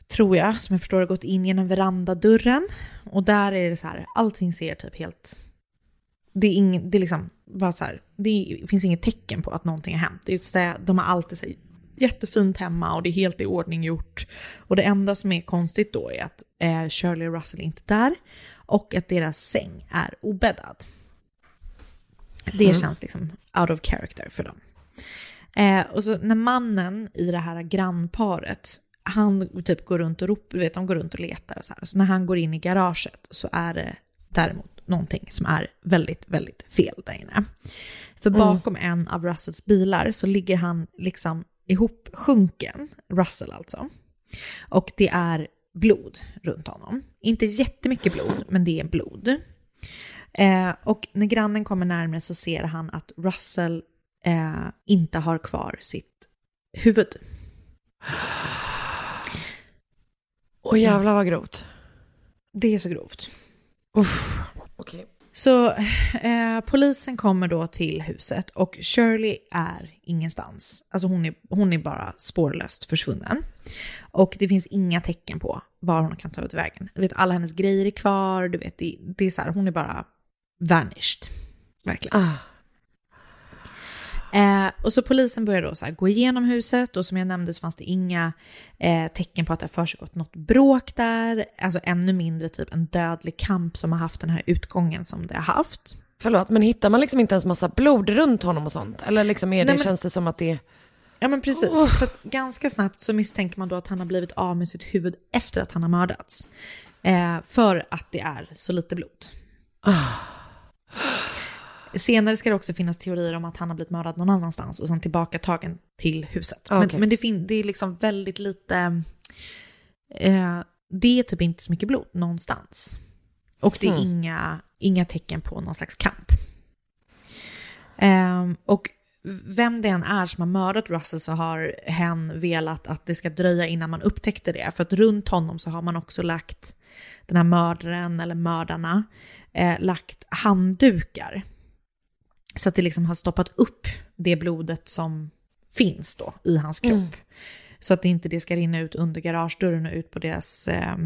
Speaker 2: tror jag, som jag förstår det, gått in genom verandadörren och där är det så här, allting ser typ helt, det är, ingen, det är liksom bara så här, det finns inget tecken på att någonting har hänt. Det är så här, de har alltid så här, jättefint hemma och det är helt i ordning gjort. Och det enda som är konstigt då är att eh, Shirley och Russell är inte där och att deras säng är obäddad. Det känns liksom out of character för dem. Eh, och så när mannen i det här grannparet, han typ går runt och ropar, vet de går runt och letar och så här. Så när han går in i garaget så är det däremot någonting som är väldigt, väldigt fel där inne. För bakom en av Russells bilar så ligger han liksom ihop sjunken, Russell alltså. Och det är blod runt honom. Inte jättemycket blod, men det är blod. Eh, och när grannen kommer närmare så ser han att Russell eh, inte har kvar sitt huvud.
Speaker 1: Åh jävlar vad grovt.
Speaker 2: Det är så grovt.
Speaker 1: Uff. Okej.
Speaker 2: Så eh, polisen kommer då till huset och Shirley är ingenstans. Alltså hon är, hon är bara spårlöst försvunnen. Och det finns inga tecken på var hon kan ta ut vägen. Du vet, alla hennes grejer är kvar, du vet, det, det är så här, hon är bara vanished. Verkligen.
Speaker 1: Ah.
Speaker 2: Eh, och så polisen började då så gå igenom huset och som jag nämnde så fanns det inga eh, tecken på att det har försiggått något bråk där. Alltså ännu mindre typ en dödlig kamp som har haft den här utgången som det har haft.
Speaker 1: Förlåt, men hittar man liksom inte ens massa blod runt honom och sånt? Eller liksom är det,
Speaker 2: Nej, men-
Speaker 1: känns det som att det är...
Speaker 2: Ja men precis. För att ganska snabbt så misstänker man då att han har blivit av med sitt huvud efter att han har mördats. Eh, för att det är så lite blod. Senare ska det också finnas teorier om att han har blivit mördad någon annanstans och sen tillbakatagen till huset. Men,
Speaker 1: Okej.
Speaker 2: men det, fin- det är liksom väldigt lite... Eh, det är typ inte så mycket blod någonstans. Och det är
Speaker 1: Hmm.
Speaker 2: inga, inga tecken på någon slags kamp. Ehm, och vem det än är som har mördat Russell så har hen velat att det ska dröja innan man upptäckte det. För att runt honom så har man också lagt den här mördaren eller mördarna, eh, lagt handdukar. Så att det liksom har stoppat upp det blodet som finns då i hans kropp. Så att inte det ska rinna ut under garagedörren och ut på deras, eh,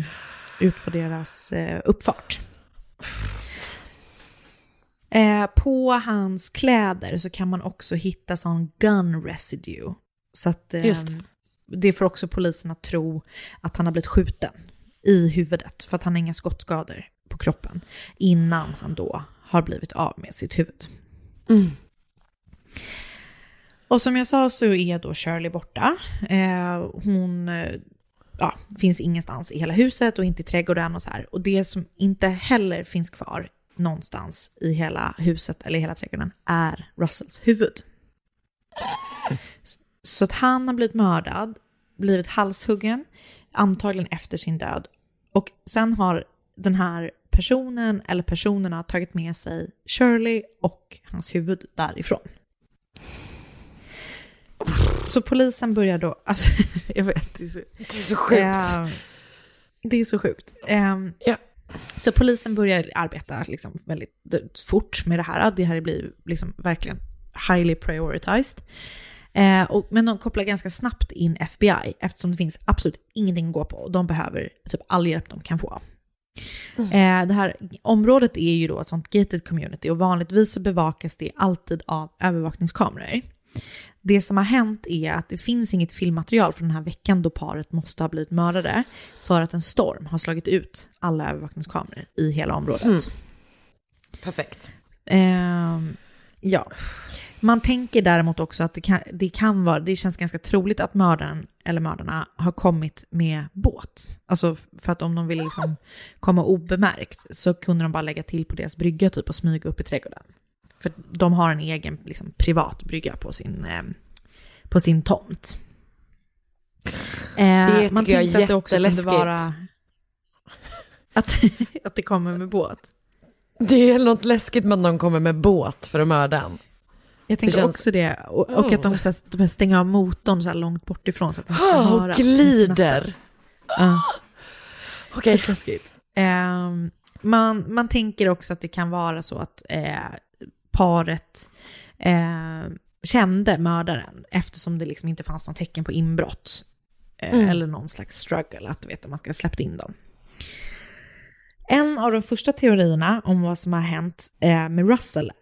Speaker 2: ut på deras eh, uppfart. Eh, på hans kläder så kan man också hitta sån gun residue. Så att eh,
Speaker 1: det.
Speaker 2: det får också polisen att tro att han har blivit skjuten i huvudet för att han har inga skottskador på kroppen innan han då har blivit av med sitt huvud. Mm. Och som jag sa så är då Shirley borta. Eh, hon eh, ja, finns ingenstans i hela huset och inte i trädgården och så här. Och det som inte heller finns kvar någonstans i hela huset eller hela trädgården är Russells huvud. Så att han har blivit mördad, blivit halshuggen, antagligen efter sin död. Och sen har den här personen eller personerna tagit med sig Shirley och hans huvud därifrån. Så polisen börjar då, alltså jag vet, det är så,
Speaker 1: Det är så sjukt.
Speaker 2: Eh, det är så sjukt. Eh,
Speaker 1: Ja.
Speaker 2: Så polisen börjar arbeta liksom väldigt fort med det här. Det här blir liksom verkligen highly prioritized. Eh, och, men de kopplar ganska snabbt in FBI eftersom det finns absolut ingenting att gå på och de behöver typ all hjälp de kan få. Eh, det här området är ju då ett sånt gated community och vanligtvis så bevakas det alltid av övervakningskameror. Det som har hänt är att det finns inget filmmaterial från den här veckan då paret måste ha blivit mördade för att en storm har slagit ut alla övervakningskameror i hela området.
Speaker 1: Perfekt.
Speaker 2: Ehm, ja. Man tänker däremot också att det kan, det kan vara, det känns ganska troligt att mördaren eller mördarna har kommit med båt. Alltså för att om de ville liksom komma obemärkt så kunde de bara lägga till på deras brygga typ och smyga upp i trädgården. För de har en egen liksom, privat brygga på sin, eh, på sin tomt. Eh,
Speaker 1: Det
Speaker 2: man
Speaker 1: tycker jag är
Speaker 2: att det också kunde vara att, att det kommer med båt.
Speaker 1: Det är något läskigt med att någon kommer med båt för att mörda en.
Speaker 2: Jag tänker
Speaker 1: känns-
Speaker 2: också det. Och, och att de, så här, de stänger av motorn så här långt bort ifrån så att man
Speaker 1: Oh,
Speaker 2: höra.
Speaker 1: glider.
Speaker 2: Ja,
Speaker 1: Okej.
Speaker 2: läskigt. Ehm, man, man tänker också att det kan vara så att eh, paret eh, kände mördaren eftersom det liksom inte fanns något tecken på inbrott. Eh,
Speaker 1: Mm.
Speaker 2: Eller någon slags struggle, att du vet, man släppt in dem. En av de första teorierna om vad som har hänt eh, med Russell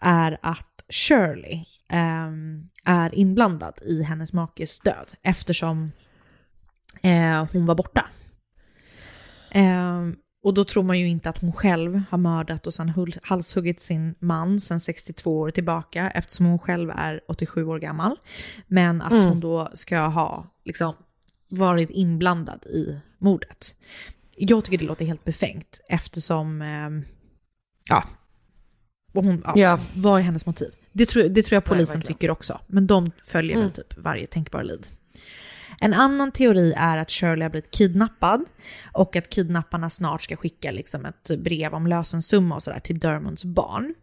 Speaker 2: är att Shirley eh, är inblandad i hennes makes död eftersom eh, hon var borta. Eh, och då tror man ju inte att hon själv har mördat och sen halshuggit sin man sen 62 år tillbaka eftersom hon själv är 87 år gammal. Men att hon då ska ha liksom, varit inblandad i mordet. Jag tycker det låter helt befängt eftersom, eh, ja, hon, ja,
Speaker 1: Ja.
Speaker 2: vad är hennes motiv? Det tror, det tror jag polisen
Speaker 1: verkligen.
Speaker 2: tycker också, men de följer väl typ varje tänkbar lid. En annan teori är att Shirley har blivit kidnappad och att kidnapparna snart ska skicka liksom ett brev om lösensumma och sådär till Dermonds barn.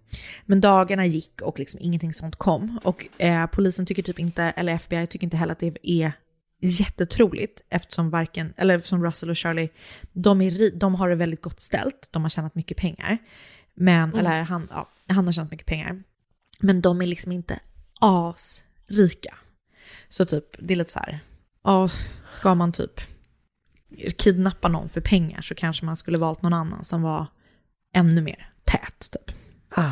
Speaker 2: Men dagarna gick och liksom ingenting sånt kom och eh, polisen tycker typ inte, eller FBI tycker inte heller att det är jättetroligt eftersom varken, eller eftersom Russell och Shirley, de, är, de har det väldigt gott ställt, de har tjänat mycket pengar. Men, eller han, ja, han har tjänat mycket pengar. Men de är liksom inte asrika. Så typ, det är lite så här, ja, ska man typ kidnappa någon för pengar så kanske man skulle valt någon annan som var ännu mer tät typ.
Speaker 1: Ah.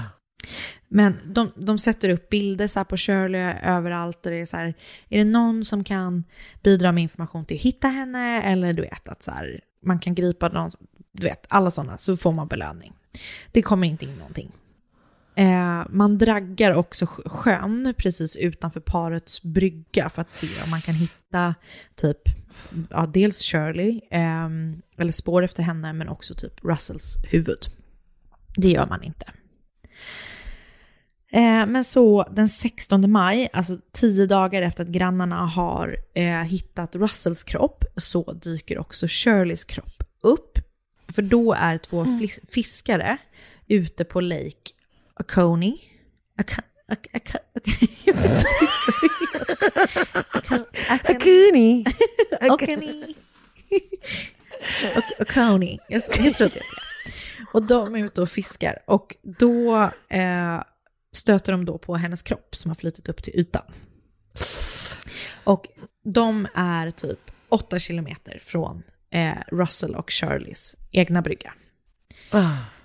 Speaker 2: Men de, de sätter upp bilder så här på Shirley överallt. och det är, så här, är det någon som kan bidra med information till att hitta henne? Eller du vet, att så här, man kan gripa någon, du vet, alla sådana, så får man belöning. Det kommer inte in någonting. Eh, man draggar också sjön precis utanför parets brygga för att se om man kan hitta typ, ja, dels Shirley, eh, eller spår efter henne, men också typ Russells huvud. Det gör man inte. Eh, men så den 16 maj, alltså tio dagar efter att grannarna har eh, hittat Russells kropp, så dyker också Shirleys kropp upp. För då är två flis- fiskare ute på Lake Oconee. Oco- Oco- Oco- Jag
Speaker 1: Akuni.
Speaker 2: Tror att det är det. Och de är ute och fiskar och då eh, stöter de då på hennes kropp som har flyttit upp till ytan. Och de är typ åtta kilometer från eh, Russell och Shirleys egna brygga.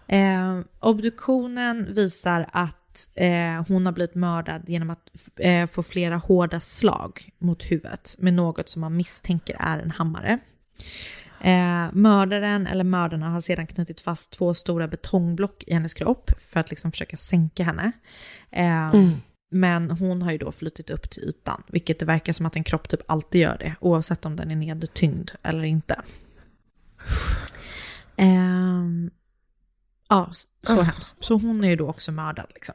Speaker 2: Eh, obduktionen visar att eh, hon har blivit mördad genom att eh, få flera hårda slag mot huvudet med något som man misstänker är en hammare. Eh, mördaren eller mördarna har sedan knutit fast två stora betongblock i hennes kropp för att liksom försöka sänka henne. Eh, Men hon har ju då flyttit upp till ytan, vilket det verkar som att en kropp typ alltid gör det, oavsett om den är nedtyngd eller inte. Ehm, ja, så så hemskt. Så hon är ju då också mördad liksom.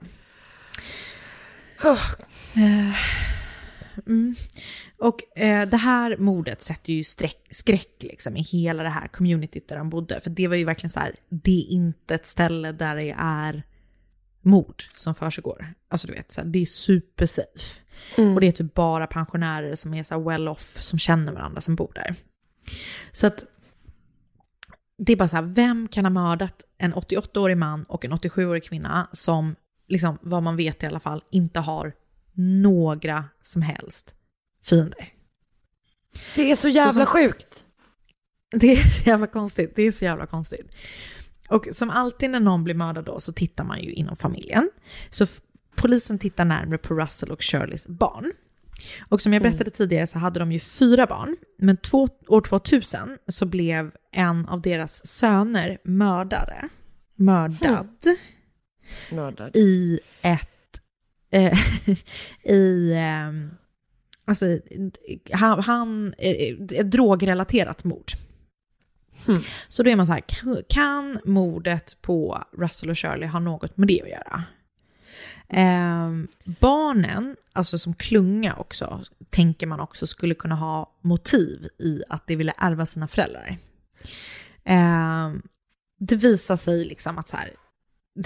Speaker 2: Eh, mm. Och eh, det här mordet sätter ju skräck, skräck liksom i hela det här communityt där de bodde. För det var ju verkligen så här, det är inte ett ställe där det är mord som försiggår. Alltså du vet, så här, det är supersafe. Och det är typ bara pensionärer som är så well off, som känner varandra som bor där. Så att det är bara så här, vem kan ha mördat en 88-årig man och en 87-årig kvinna som, liksom, vad man vet i alla fall, inte har några som helst fiender?
Speaker 1: Det är så jävla
Speaker 2: Så-
Speaker 1: sjukt.
Speaker 2: Det är så jävla konstigt. Det är så jävla konstigt. Och som alltid när någon blir mördad då så tittar man ju inom familjen. Så polisen tittar närmare på Russell och Shirleys barn. Och som jag berättade tidigare så hade de ju fyra barn. Men två, år 2000 så blev en av deras söner mördare. Mördad
Speaker 1: Mördad.
Speaker 2: i ett... Eh, I... Eh, alltså, han... han eh, ett drogrelaterat mord. Så då är man så här, kan- mordet på Russell och Shirley ha något med det att göra? Ehm, barnen, alltså som klunga också, tänker man också skulle kunna ha motiv i att de ville ärva sina föräldrar. Ehm, det visar sig liksom att så här,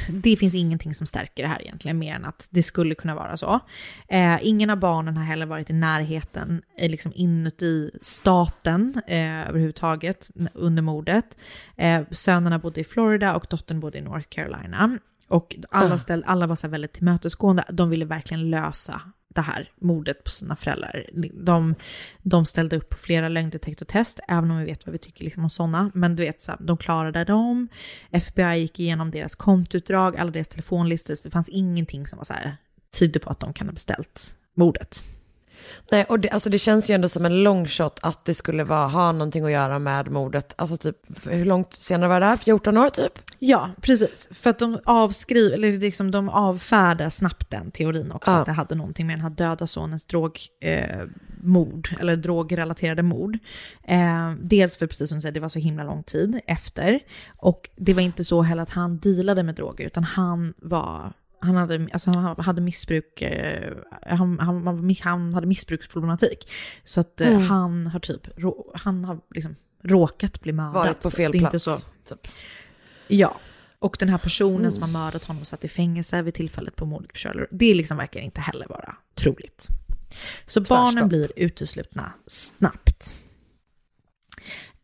Speaker 2: det finns ingenting som stärker det här egentligen, mer än att det skulle kunna vara så. Eh, ingen av barnen har heller varit i närheten, eh, liksom inuti staten eh, överhuvudtaget under mordet. Eh, sönerna bodde i Florida och dottern bodde i North Carolina. Och alla, ställ, alla var så väldigt tillmötesgående, de ville verkligen lösa det här mordet på sina föräldrar. De, de ställde upp på flera lögndetektortest, även om vi vet vad vi tycker liksom om sådana. Men du vet, så här, de klarade dem. FBI gick igenom deras kontoutdrag, alla deras telefonlistor, så det fanns ingenting som var så här, tydde på att de kan ha beställt mordet.
Speaker 1: Nej, och det, alltså det känns ju ändå som en long shot att det skulle vara, ha någonting att göra med mordet. Alltså typ, hur långt senare var det här? 14 år typ?
Speaker 2: Ja, precis. För att de avskriver, eller liksom de avfärdar snabbt den teorin också,
Speaker 1: Ja.
Speaker 2: att det hade någonting med den här döda sonens drogmord, eh, eller drogrelaterade mord. Eh, dels för, precis som du säger, det var så himla lång tid efter. Och det var inte så heller att han dealade med droger, utan han var han hade, alltså han hade missbruk, eh, han, han, han hade missbruksproblematik. Så att eh, han har typ, han har liksom råkat bli mördad.
Speaker 1: Varit på fel plats.
Speaker 2: Så,
Speaker 1: Typ.
Speaker 2: Ja, och den här personen som har mördat honom satt i fängelse vid tillfället på mordet på Shirley. Det liksom verkar inte heller vara troligt. Så barnen blir uteslutna snabbt.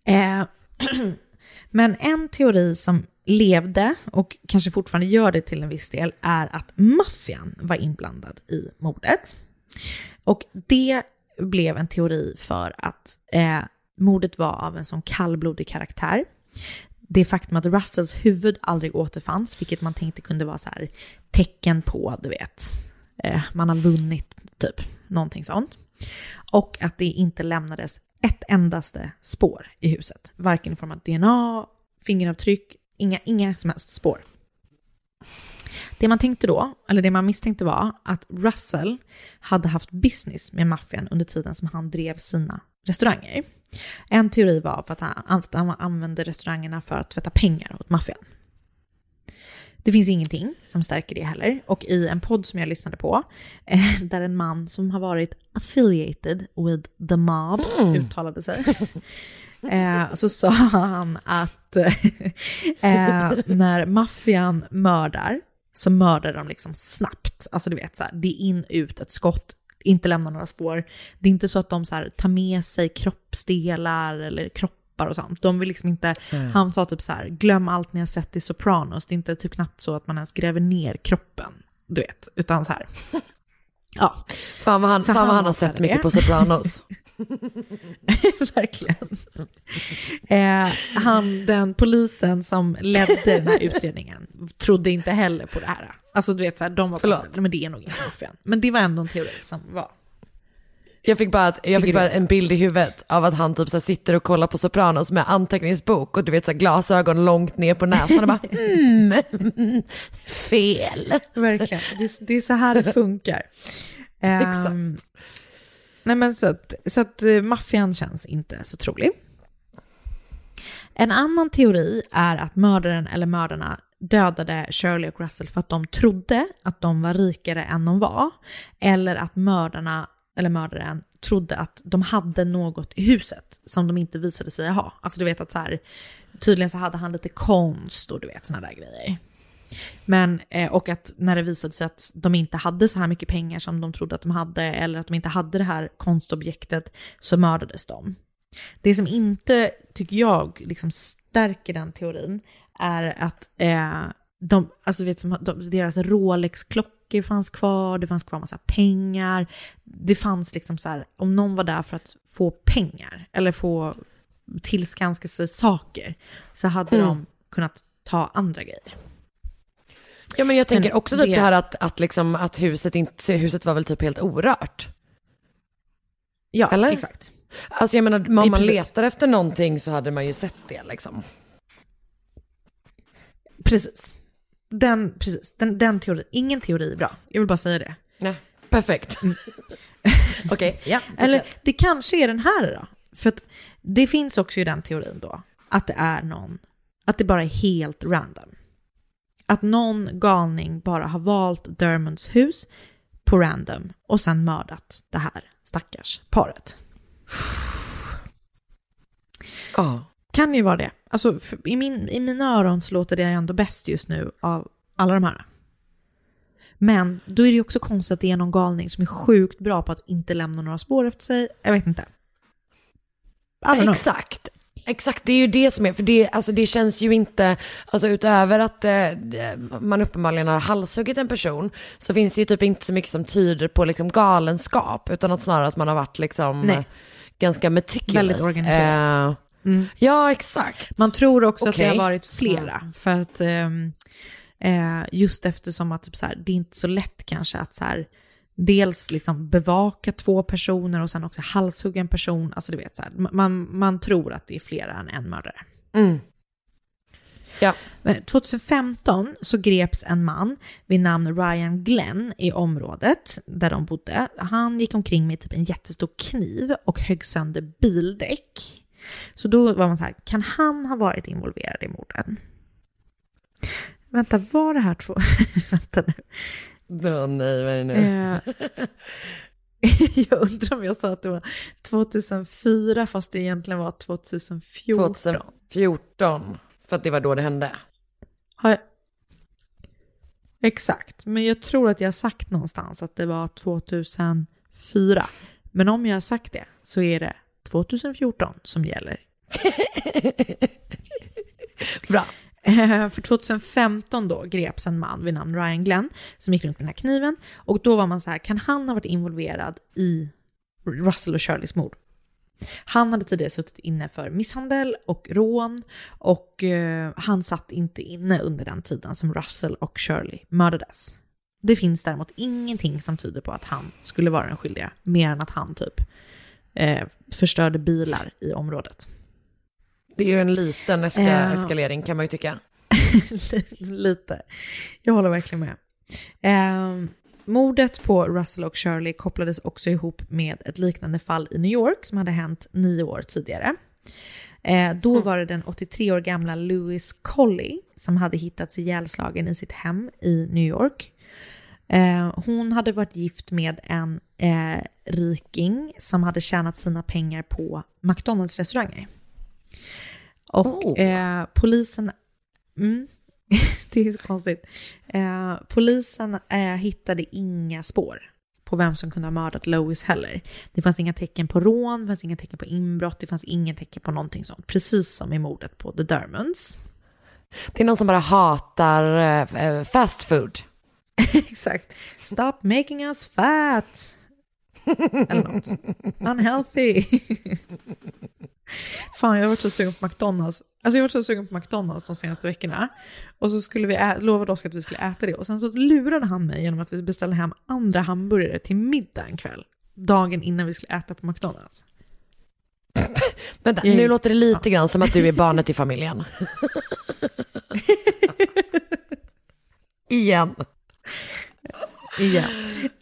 Speaker 2: Eh, men en teori som levde och kanske fortfarande gör det till en viss del är att maffian var inblandad i mordet. Och det blev en teori för att eh, mordet var av en sån kallblodig karaktär det faktum att Russells huvud aldrig återfanns, vilket man tänkte kunde vara så här tecken på, du vet, eh, man har vunnit, typ, någonting sånt. Och att det inte lämnades ett endaste spår i huset, varken i form av DNA, fingeravtryck, inga, inga som helst spår. Det man tänkte då, eller det man misstänkte var att Russell hade haft business med maffian under tiden som han drev sina restauranger. En teori var för att han, att han använde restaurangerna för att tvätta pengar åt maffian. Det finns ingenting som stärker det heller. Och i en podd som jag lyssnade på, eh, där en man som har varit affiliated with the mob uttalade sig, eh, så sa han att eh, när maffian mördar så mördar de liksom snabbt. Alltså du vet, så här, det är in, ut, ett skott, inte lämna några spår. Det är inte så att de så här, tar med sig kroppsdelar eller kroppar och sånt. De vill liksom inte, han sa typ så här, glöm allt ni har sett i Sopranos. Det är inte typ knappt så att man ens gräver ner kroppen, du vet, utan så här. Ja,
Speaker 1: Fan vad han, fan vad
Speaker 2: han
Speaker 1: han har sett mycket på Sopranos.
Speaker 2: verkligen. Eh, han, den polisen som ledde den här utredningen trodde inte heller på det här. Alltså du vet så här, de var
Speaker 1: Förlåt.
Speaker 2: "Nej, men det är nog inte maffian. Men det var ändå en teori som var.
Speaker 1: Jag fick bara, ett, jag fick bara en bild i huvudet av att han typ så sitter och kollar på Sopranos med anteckningsbok och du vet så glasögon långt ner på näsan och bara mm, fel.
Speaker 2: Verkligen, det, är- det är så här det funkar.
Speaker 1: Exakt.
Speaker 2: Ehm, nej men så att, så att eh, maffian känns inte så trolig. En annan teori är att mördaren eller mördarna dödade Shirley och Russell för att de trodde att de var rikare än de var. Eller att mördarna, eller mördaren, trodde att de hade något i huset som de inte visade sig ha. Alltså du vet att så här, tydligen så hade han lite konst och du vet sådana där grejer. Men, eh, och att när det visade sig att de inte hade så här mycket pengar som de trodde att de hade, eller att de inte hade det här konstobjektet, så mördades de. Det som inte, tycker jag, liksom stärker den teorin är att eh, de, alltså vet, som, de, deras Rolex-klockor fanns kvar, det fanns kvar massa pengar. Det fanns liksom så här, om någon var där för att få pengar eller få tillskanska sig saker så hade de kunnat ta andra grejer.
Speaker 1: Ja men jag tänker
Speaker 2: Men
Speaker 1: också typ
Speaker 2: det-
Speaker 1: det här att, att, liksom, att huset, inte, huset var väl typ helt orört.
Speaker 2: Ja,
Speaker 1: Eller?
Speaker 2: exakt.
Speaker 1: Alltså jag menar, om man
Speaker 2: precis.
Speaker 1: letar efter någonting så hade man ju sett det liksom.
Speaker 2: Precis. Den, precis. Den, den teorin. Ingen teori är bra. Jag vill bara säga det.
Speaker 1: Nej, perfekt. Okej, ja.
Speaker 2: Eller det kanske är den här då. För att det finns också i den teorin då att det är någon, att det bara är helt random. Att någon galning bara har valt Dermonds hus på random och sen mördat det här stackars paret.
Speaker 1: Ja.
Speaker 2: Kan ju vara det. Alltså för, i, min, i mina öron så låter det ändå bäst just nu av alla de här. Men då är det ju också konstigt att det är någon galning som är sjukt bra på att inte lämna några spår efter sig. Jag vet inte.
Speaker 1: Exakt. Exakt, det är ju det som är, för det, alltså det känns ju inte, alltså utöver att eh, man uppenbarligen har halshuggit en person, så finns det ju typ inte så mycket som tyder på liksom galenskap, utan att snarare att man har varit liksom
Speaker 2: Nej.
Speaker 1: eh, ganska meticulous.
Speaker 2: Väldigt organiserad.
Speaker 1: Eh,
Speaker 2: Mm.
Speaker 1: ja, exakt.
Speaker 2: Man tror också att det har varit flera. För att ehm, eh, just eftersom att typ så här, det är inte så lätt kanske att så här, dels liksom bevaka två personer och sen också halshugga en person. Alltså du vet, så här, man, man tror att det är flera än en mördare.
Speaker 1: Mm. Ja.
Speaker 2: Men 2015 så greps en man vid namn Ryan Glenn i området där de bodde. Han gick omkring med typ en jättestor kniv och högg sönder bildäck. Så då var man så här, kan han ha varit involverad i morden? Vänta, var det här två... Vänta nu.
Speaker 1: Åh nej, vad är det nu?
Speaker 2: Eh, jag undrar om jag sa att det var 2004 fast det egentligen var 2014.
Speaker 1: 2014, för att det var då det hände.
Speaker 2: Jag... Exakt, men jag tror att jag har sagt någonstans att det var 2004. Men om jag har sagt det så är det 2014 som gäller.
Speaker 1: Bra.
Speaker 2: Eh, för 2015 då greps en man vid namn Ryan Glenn som gick runt med den här kniven och då var man så här, kan han ha varit involverad i Russell och Shirleys mord? Han hade tidigare suttit inne för misshandel och rån och eh, han satt inte inne under den tiden som Russell och Shirley mördades. Det finns däremot ingenting som tyder på att han skulle vara den skyldiga, mer än att han typ eh, förstörde bilar i området.
Speaker 1: Det är ju en liten eska-
Speaker 2: Eh.
Speaker 1: eskalering kan man ju tycka.
Speaker 2: Lite. Jag håller verkligen med. Eh, mordet på Russell och Shirley kopplades också ihop med ett liknande fall i New York som hade hänt nio år tidigare. Eh, då var det den 83 år gamla Louis Colley som hade hittats ihjälslagen i sitt hem i New York. Eh, hon hade varit gift med en eh, riking som hade tjänat sina pengar på McDonalds-restauranger. Och
Speaker 1: Oh.
Speaker 2: eh, polisen... Mm, det är så konstigt. Eh, polisen eh, hittade inga spår på vem som kunde ha mördat Lois heller. Det fanns inga tecken på rån, det fanns inga tecken på inbrott, det fanns inga tecken på någonting sånt. Precis som i mordet på The Dermonds.
Speaker 1: Det är någon som bara hatar eh, eh, fast food.
Speaker 2: Exakt. Stop making us fat. Eller något. Unhealthy. Fan, jag har varit så sugen på McDonalds. Alltså jag har varit så sugen på McDonalds de senaste veckorna. Och så skulle vi ä- lovade Oskar att vi skulle äta det. Och sen så lurade han mig genom att vi beställde hem andra hamburgare till middag en kväll. Dagen innan vi skulle äta på McDonalds.
Speaker 1: Vänta,
Speaker 2: Jag-
Speaker 1: nu låter det lite grann som att du är barnet i familjen. Igen.
Speaker 2: Igen.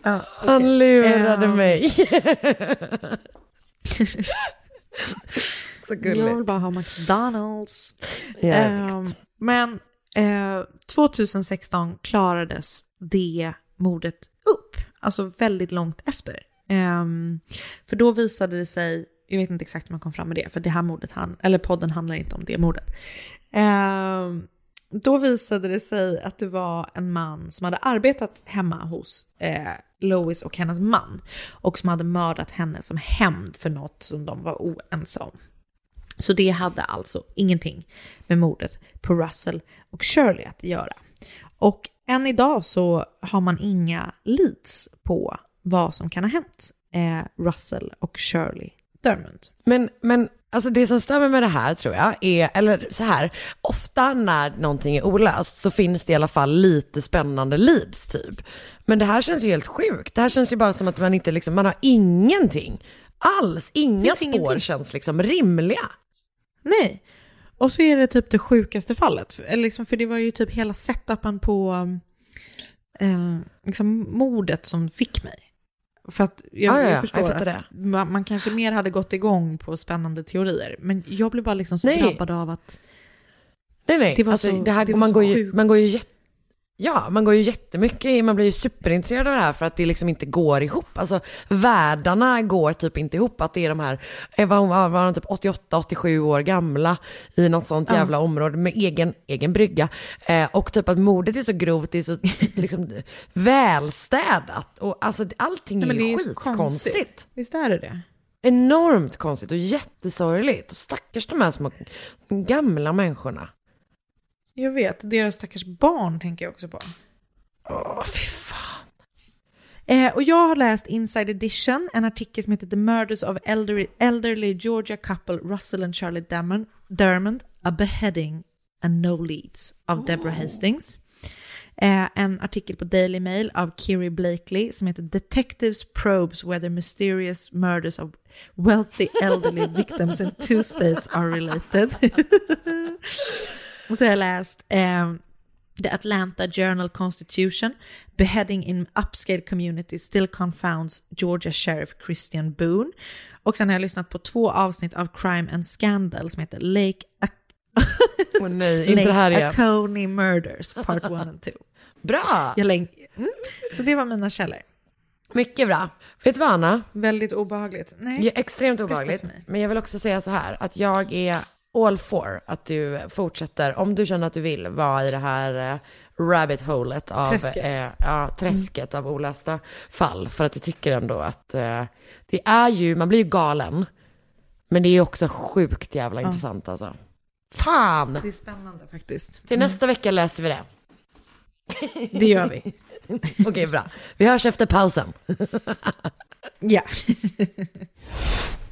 Speaker 2: Ja, okej.
Speaker 1: Han lurade
Speaker 2: Ehm.
Speaker 1: mig. Så
Speaker 2: Jag vill
Speaker 1: gulligt.
Speaker 2: bara ha McDonalds.
Speaker 1: Vet.
Speaker 2: men eh, 2016 klarades det mordet upp, alltså väldigt långt efter. Ehm, för då visade det sig, jag vet inte exakt hur man kom fram med det, för det här mordet, han, eller podden handlar inte om det mordet. Ehm, då visade det sig att det var en man som hade arbetat hemma hos eh, Lois och hennes man och som hade mördat henne som hämnd för något som de var oense om. Så det hade alltså ingenting med mordet på Russell och Shirley att göra. Och än idag så har man inga leads på vad som kan ha hänt eh, Russell och Shirley Dermond.
Speaker 1: Men, men alltså det som stämmer med det här tror jag är, eller så här, ofta när någonting är olöst så finns det i alla fall lite spännande leads typ. Men det här känns ju helt sjukt. Det här känns ju bara som att man inte liksom, man har ingenting alls. Inga spår
Speaker 2: ingenting.
Speaker 1: känns liksom rimliga.
Speaker 2: Nej. Och så är det typ det sjukaste fallet. Eller liksom, för det var ju typ hela setupen på eh, liksom mordet som fick mig. För att jag,
Speaker 1: Ja, ja, ja,
Speaker 2: jag förstår
Speaker 1: jag
Speaker 2: att man, man kanske mer hade gått igång på spännande teorier. Men jag blev bara liksom så
Speaker 1: Nej.
Speaker 2: drabbad av att
Speaker 1: Nej nej,
Speaker 2: Det var
Speaker 1: alltså,
Speaker 2: så-
Speaker 1: det här,
Speaker 2: det
Speaker 1: man,
Speaker 2: så
Speaker 1: går ju, man går ju jätte, Ja, man går ju jättemycket, man blir ju superintresserad av det här för att det liksom inte går ihop. Alltså världarna går typ inte ihop. Att det är de här, vad hon var, var hon typ 88-87 år gamla i något sånt jävla område med egen, egen brygga. Eh, och typ att mordet är så grovt, det är så liksom välstädat. Och alltså allting
Speaker 2: Nej,
Speaker 1: är ju skitkonstigt.
Speaker 2: konstigt. Visst är det det?
Speaker 1: Enormt konstigt och jättesorgligt. Och stackars de här små gamla människorna.
Speaker 2: Jag vet, deras stackars barn tänker jag också på.
Speaker 1: Åh, fy fan.
Speaker 2: Eh, och jag har läst Inside Edition, en artikel som heter The Murders of Elderly, elderly Georgia Couple Russell and Charlie Dermond, Dermond A Beheading and No Leads av Deborah Hastings. Eh, en artikel på Daily Mail av Kiri Blakely som heter Detectives probes whether mysterious murders of wealthy elderly victims in two states are related. Och så har jag läst eh, The Atlanta Journal Constitution, beheading in upscale community still confounds Georgia Sheriff Christian Boone. Och sen har jag lyssnat på två avsnitt av Crime and Scandal som heter Lake,
Speaker 1: Åh nej, inte
Speaker 2: Lake
Speaker 1: här igen.
Speaker 2: Oconee Murders, part 1 and 2.
Speaker 1: Bra!
Speaker 2: Jag länk- mm. Så det var mina källor.
Speaker 1: Mycket bra. Vet du vad Anna?
Speaker 2: Väldigt obehagligt. Nej.
Speaker 1: Är extremt obehagligt. Men jag vill också säga så här att jag är all for att du fortsätter, om du känner att du vill, vara i det här eh, rabbit holet av
Speaker 2: Träsket.
Speaker 1: Eh, ja, träsket av olösta fall. För att jag tycker ändå att eh, det är ju, man blir ju galen. Men det är också sjukt jävla intressant alltså. Fan!
Speaker 2: Det är spännande faktiskt.
Speaker 1: Till nästa vecka läser vi det.
Speaker 2: Det gör vi.
Speaker 1: Okej, bra. Vi hörs efter pausen.
Speaker 2: Ja.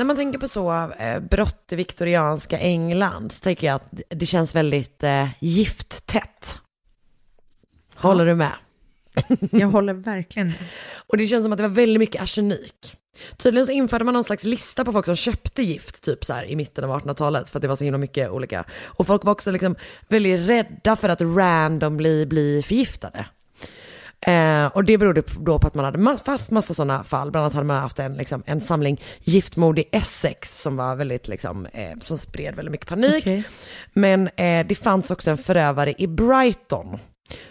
Speaker 1: När man tänker på så eh, brott i viktorianska England så tänker jag att det känns väldigt eh, gifttätt. Håller du med?
Speaker 2: Jag håller verkligen med.
Speaker 1: Och det känns som att det var väldigt mycket arsenik. Tydligen så införde man någon slags lista på folk som köpte gift typ så här i mitten av 1800-talet för att det var så himla mycket olika. Och folk var också liksom väldigt rädda för att randomly bli förgiftade. Eh, och det berodde då på att man hade haft massa sådana fall. Bland annat hade man haft en, liksom, en samling giftmord i Essex som var väldigt, liksom, eh, som spred väldigt mycket panik.
Speaker 2: Okej.
Speaker 1: Men eh, det fanns också en förövare i Brighton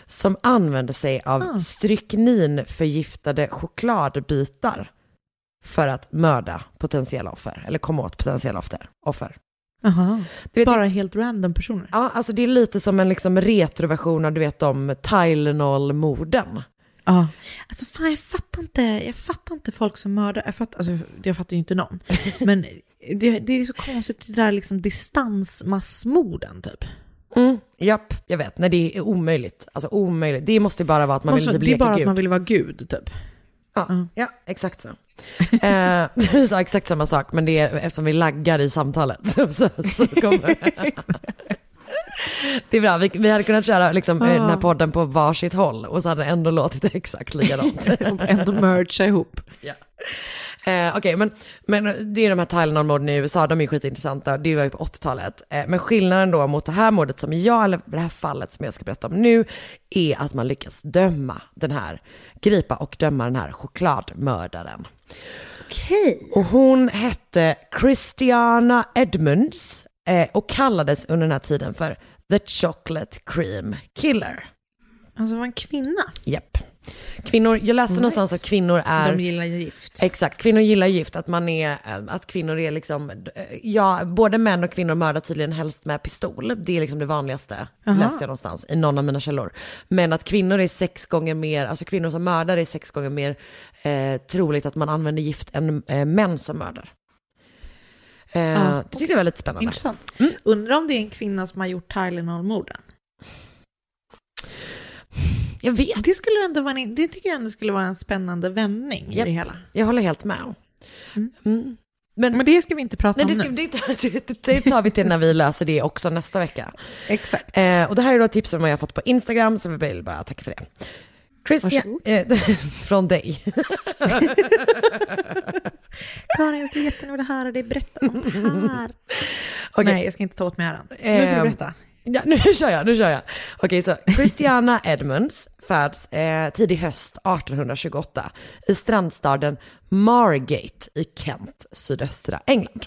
Speaker 1: som använde sig av
Speaker 2: Ah.
Speaker 1: strykninförgiftade chokladbitar för att mörda potentiella offer, eller komma åt potentiella offer. Du vet,
Speaker 2: Bara helt random personer.
Speaker 1: Ja, alltså det är lite som en liksom retroversion av du vet de Tylenol-morden.
Speaker 2: Ja. Alltså fan jag fattar inte, jag fattar inte folk som mördar, jag fattar, alltså, jag fattar ju inte någon. Men det, det är så konstigt det där liksom distansmassmorden typ.
Speaker 1: Mm, japp, jag vet. Nej, det är omöjligt. Alltså omöjligt. Det måste ju bara vara att man vill
Speaker 2: Måste-
Speaker 1: typ
Speaker 2: det är bara
Speaker 1: gud.
Speaker 2: att man vill vara gud typ.
Speaker 1: Ja, ja exakt så. eh, vi sa exakt samma sak, men det är eftersom vi laggar i samtalet. Så, så, så kommer Det är bra, vi, vi hade kunnat köra liksom, eh, den här podden på varsitt håll och så hade det ändå låtit exakt likadant.
Speaker 2: Ändå mergea ihop.
Speaker 1: Ja. Eh, Okej, men, men det är de här Tylenol-morden i USA, de är skitintressanta, det var ju på 80-talet. Eh, men skillnaden då mot det här mordet som jag, eller det här fallet som jag ska berätta om nu, är att man lyckas döma den här, gripa och döma den här chokladmördaren.
Speaker 2: Okej.
Speaker 1: Och hon hette Christiana Edmunds eh, och kallades under den här tiden för The Chocolate Cream Killer.
Speaker 2: Alltså var en kvinna.
Speaker 1: Japp. Kvinnor, jag läste
Speaker 2: Right.
Speaker 1: någonstans att kvinnor är...
Speaker 2: De gillar gift.
Speaker 1: Exakt, kvinnor gillar gift, att man är, eh, att kvinnor är liksom, eh, ja, både män och kvinnor mördar tydligen helst med pistol. Det är liksom det vanligaste,
Speaker 2: Aha.
Speaker 1: läste jag någonstans i någon av mina källor. Men att kvinnor är sex gånger mer, alltså kvinnor som mördar är sex gånger mer eh, troligt att man använder gift än eh, män som mördar. Eh,
Speaker 2: Ja,
Speaker 1: det tyckte jag var lite spännande.
Speaker 2: Intressant. Undrar om det är en kvinna som har gjort Tylenol-morden.
Speaker 1: Jag vet,
Speaker 2: Det, skulle ändå vara en, det tycker jag ändå skulle vara en spännande vändning i
Speaker 1: Japp.
Speaker 2: det hela.
Speaker 1: jag håller helt med.
Speaker 2: Mm.
Speaker 1: Mm. Men,
Speaker 2: Men det ska vi inte prata
Speaker 1: nej,
Speaker 2: om
Speaker 1: det,
Speaker 2: nu.
Speaker 1: ska, det, det, det tar vi till när vi löser det också nästa vecka.
Speaker 2: Exakt.
Speaker 1: Eh, och det här är då tips som jag har fått på Instagram, så vi vill bara tacka för det. Christian, eh, från dig.
Speaker 2: Karin, jag skulle jättegärna vilja höra dig berätta om det här.
Speaker 1: Okej.
Speaker 2: Nej, jag ska inte ta åt mig äran. Nu får du
Speaker 1: Ehm,
Speaker 2: berätta.
Speaker 1: Ja, nu kör jag, nu kör jag. Okej, så Christiana Edmunds föds eh, tidig höst 1828 i strandstaden Margate i Kent, sydöstra England.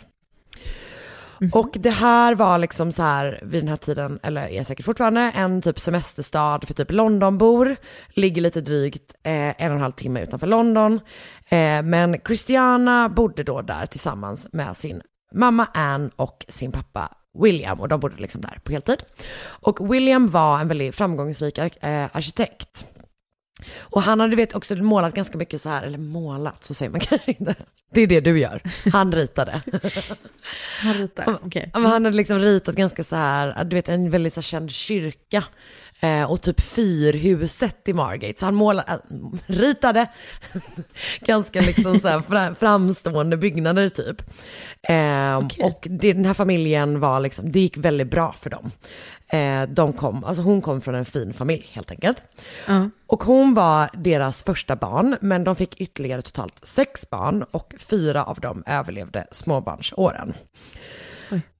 Speaker 1: Och det här var liksom så här vid den här tiden, eller är säkert fortfarande, en typ semesterstad för typ Londonbor. Ligger lite drygt eh, en och en halv timme utanför London. Eh, men Christiana bodde då där tillsammans med sin mamma Anne och sin pappa William och de bodde liksom där på heltid. Och William var en väldigt framgångsrik eh, arkitekt. Och han hade vet också målat ganska mycket så här, eller målat så säger man kanske inte. Det är det du gör. Han ritade.
Speaker 2: Han ritar. Okej.
Speaker 1: Men han hade liksom ritat ganska så här, du vet en väldigt så här känd kyrka eh, och typ fyrhuset i Margate. Så han målade, äh, ritade ganska liksom så här fra- framstående byggnader typ. Eh, Och det, den här familjen var liksom, det gick väldigt bra för dem. Eh, de kom, alltså hon kom från en fin familj helt enkelt.
Speaker 2: Ja.
Speaker 1: Och hon var deras första barn, men de fick ytterligare totalt sex barn och fyra av dem överlevde småbarnsåren.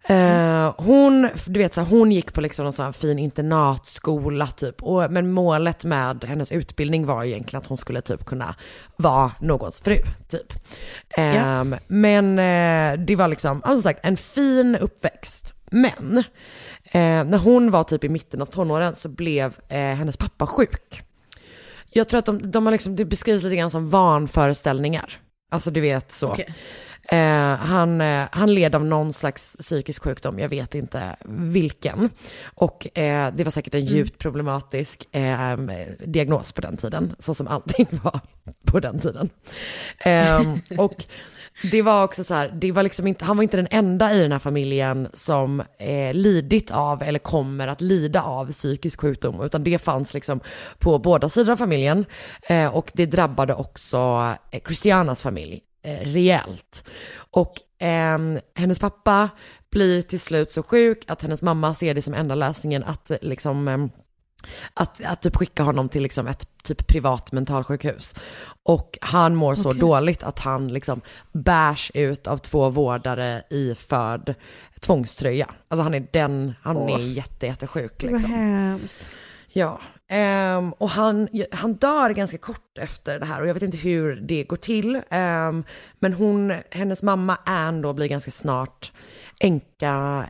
Speaker 1: Eh, hon, du vet så här, hon gick på liksom en sån här fin internatskola typ, och, men målet med hennes utbildning var egentligen att hon skulle typ kunna vara någons fru typ. Ehm, Men eh, det var liksom, ja, som sagt, en fin uppväxt. Men eh, när hon var typ i mitten av tonåren så blev eh, hennes pappa sjuk. Jag tror att de, de har liksom, det beskrivs lite grann som vanföreställningar. Alltså du vet så.
Speaker 2: Okej.
Speaker 1: Eh, han, eh, han led av någon slags psykisk sjukdom, jag vet inte vilken. Och eh, det var säkert en djupt problematisk eh, diagnos på den tiden, så som allting var på den tiden. Eh, och det var också så här, det var liksom inte, han var inte den enda i den här familjen som eh, lidit av eller kommer att lida av psykisk sjukdom, utan det fanns liksom på båda sidor av familjen. Eh, och det drabbade också eh, Christianas familj eh, rejält. Och ehm, hennes pappa blir till slut så sjuk att hennes mamma ser det som enda lösningen att eh, liksom ehm, att, att typ skicka honom till liksom ett typ privat mentalsjukhus. Och han mår så dåligt att han liksom bärs ut av två vårdare i förd tvångströja. Alltså han är den, han är jätte, jättesjuk
Speaker 2: Vad
Speaker 1: liksom.
Speaker 2: hemskt.
Speaker 1: Ja, ehm, och han, han dör ganska kort efter det här och jag vet inte hur det går till. Ehm, men hon, hennes mamma Ann då blir ganska snart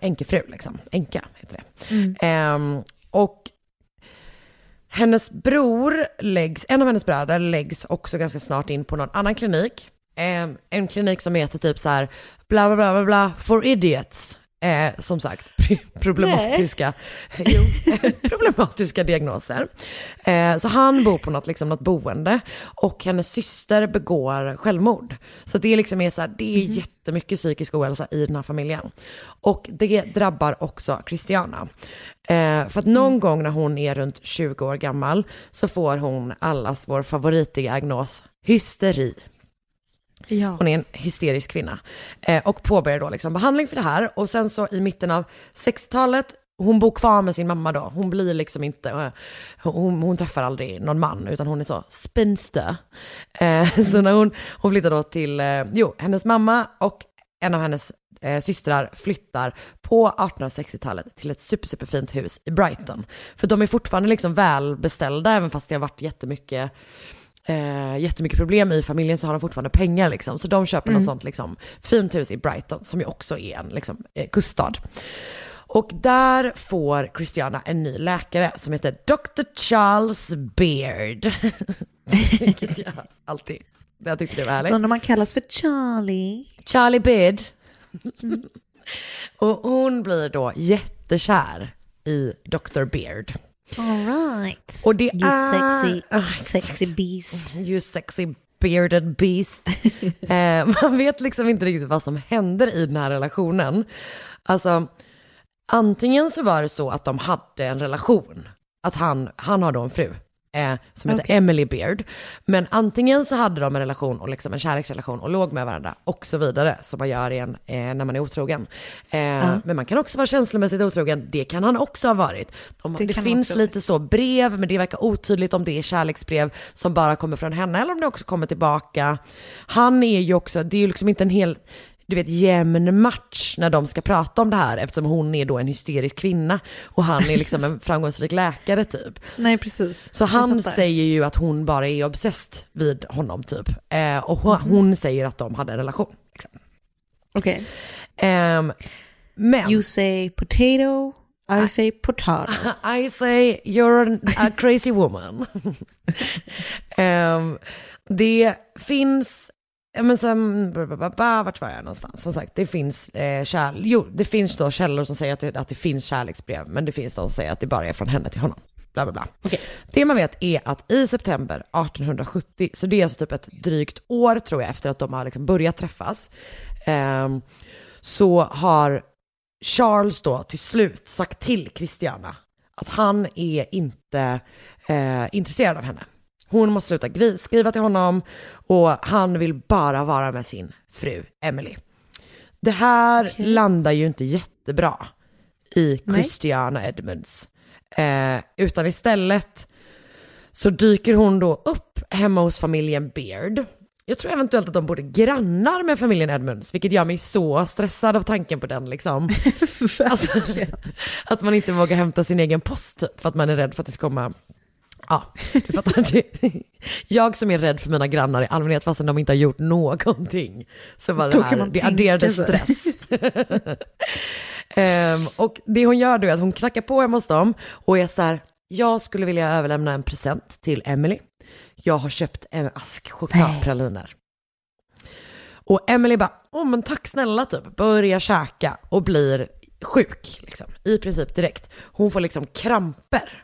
Speaker 1: änkefru liksom. Änka heter det. Ehm, och hennes bror läggs, en av hennes bröder läggs också ganska snart in på någon annan klinik. En klinik som heter typ så här bla bla bla, bla for idiots. Eh, som sagt, problematiska, jo, problematiska diagnoser. Eh, så han bor på något, liksom, något boende och hennes syster begår självmord. Så det liksom är så här, det är jättemycket psykisk ohälsa i den här familjen. Och det drabbar också Christiana. Eh, för att någon gång när hon är runt 20 år gammal så får hon allas vår favoritdiagnos, hysteri.
Speaker 2: Ja.
Speaker 1: Hon är en hysterisk kvinna. Eh, och påbörjar då liksom behandling för det här. Och sen så i mitten av 60-talet, hon bor kvar med sin mamma då. Hon blir liksom inte, eh, hon, hon träffar aldrig någon man utan hon är så spinster. Eh, så när hon, hon flyttar då till, eh, jo, hennes mamma och en av hennes eh, systrar flyttar på 1860-talet till ett super, superfint hus i Brighton. För de är fortfarande liksom välbeställda även fast det har varit jättemycket eh, jättemycket problem i familjen så har de fortfarande pengar liksom. Så de köper något sånt liksom fint hus i Brighton som ju också är en liksom, eh, kuststad. Och där får Christiana en ny läkare som heter Dr. Charles Beard. Vilket jag alltid, jag tyckte det var härligt.
Speaker 2: Undrar om man kallas för Charlie.
Speaker 1: Charlie Beard. Och hon blir då jättekär i Dr. Beard.
Speaker 2: All right.
Speaker 1: Och det
Speaker 2: You
Speaker 1: är...
Speaker 2: sexy, sexy beast.
Speaker 1: You sexy bearded beast. eh, man vet liksom inte riktigt vad som händer i den här relationen. Alltså, antingen så var det så att de hade en relation. Att han, han har då en fru. Eh, som heter. Emily Beard. Men antingen så hade de en relation och liksom en kärleksrelation och låg med varandra och så vidare. Som man gör igen eh, när man är otrogen. Eh, Men man kan också vara känslomässigt otrogen. Det kan han också ha varit. De,
Speaker 2: Det
Speaker 1: det finns lite så brev, men det verkar otydligt om det är kärleksbrev som bara kommer från henne eller om det också kommer tillbaka. Han är ju också, det är ju liksom inte en hel, du vet jämn match när de ska prata om det här eftersom hon är då en hysterisk kvinna och han är liksom en framgångsrik läkare typ.
Speaker 2: Nej, precis.
Speaker 1: Så han säger ju att hon bara är obsessed vid honom typ. Eh, och hon, hon säger att de hade en relation. Liksom.
Speaker 2: Okej.
Speaker 1: Ehm, men...
Speaker 2: You say potato, I say potato.
Speaker 1: I say you're a crazy woman. Ehm, det finns, ja, men sen, ba, vart var jag någonstans? Som sagt, det finns, eh, kärl, jo, det finns då källor som säger att det, att det finns kärleksbrev, men det finns de som säger att det bara är från henne till honom. Bla, bla, bla. Det man vet är att i september 1870, så det är alltså typ ett drygt år tror jag efter att de har liksom börjat träffas, ehm, så har Charles då till slut sagt till Christiana att han är inte eh, intresserad av henne. Hon måste sluta skriva till honom och han vill bara vara med sin fru Emily. Det här landar ju inte jättebra i
Speaker 2: Nej.
Speaker 1: Christiana Edmunds. Eh, utan istället så dyker hon då upp hemma hos familjen Beard. Jag tror eventuellt att de borde grannar med familjen Edmunds, vilket gör mig så stressad av tanken på den liksom. alltså, att man inte vågar hämta sin egen post typ, för att man är rädd för att det ska komma Ja, du fattar. Det. Jag som är rädd för mina grannar i allmänhet fastän de inte har gjort någonting. Så var det här, det
Speaker 2: tänka
Speaker 1: adderade stress. Ehm, och det hon gör då är att hon knackar på hemma hos dem och är så här, jag skulle vilja överlämna en present till Emily. jag har köpt en ask chokladpraliner. Och Emily bara, åh men tack snälla typ, börjar käka och blir sjuk liksom, i princip direkt. Hon får liksom kramper.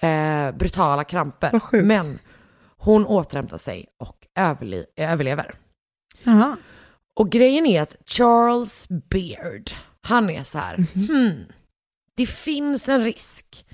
Speaker 1: Eh, brutala kramper. Men hon återhämtar sig och överle- överlever.
Speaker 2: Jaha.
Speaker 1: Och grejen är att Charles Beard, han är så här, hmm, det finns en risk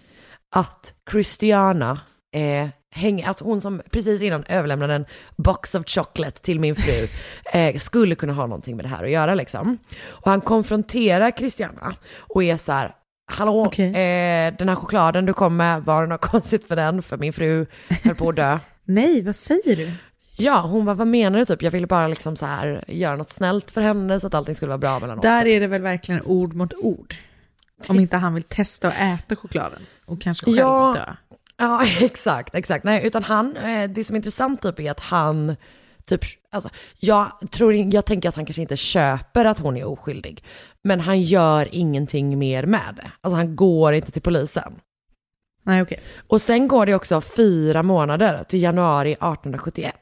Speaker 1: att Christiana eh, hänger, att hon som precis innan överlämnade en box of chocolate till min fru eh, skulle kunna ha någonting med det här att göra liksom. Och han konfronterar Christiana och är så här, hallå,
Speaker 2: Okej.
Speaker 1: eh, den här chokladen du kom med, var det något konstigt med den? För min fru höll på att dö.
Speaker 2: Nej, vad säger du?
Speaker 1: Ja, hon bara, vad menar du typ? Jag ville bara liksom så här göra något snällt för henne så att allting skulle vara bra mellan oss.
Speaker 2: Där är det väl verkligen ord mot ord. Om inte han vill testa att äta chokladen och kanske själv
Speaker 1: Ja.
Speaker 2: dö.
Speaker 1: Ja, exakt, exakt. Nej, utan han, eh, det som är intressant typ är att han, typ, alltså, jag, tror, jag tänker att han kanske inte köper att hon är oskyldig, men han gör ingenting mer med det. Alltså han går inte till polisen.
Speaker 2: Nej, okej.
Speaker 1: Och sen går det också fyra månader till januari 1871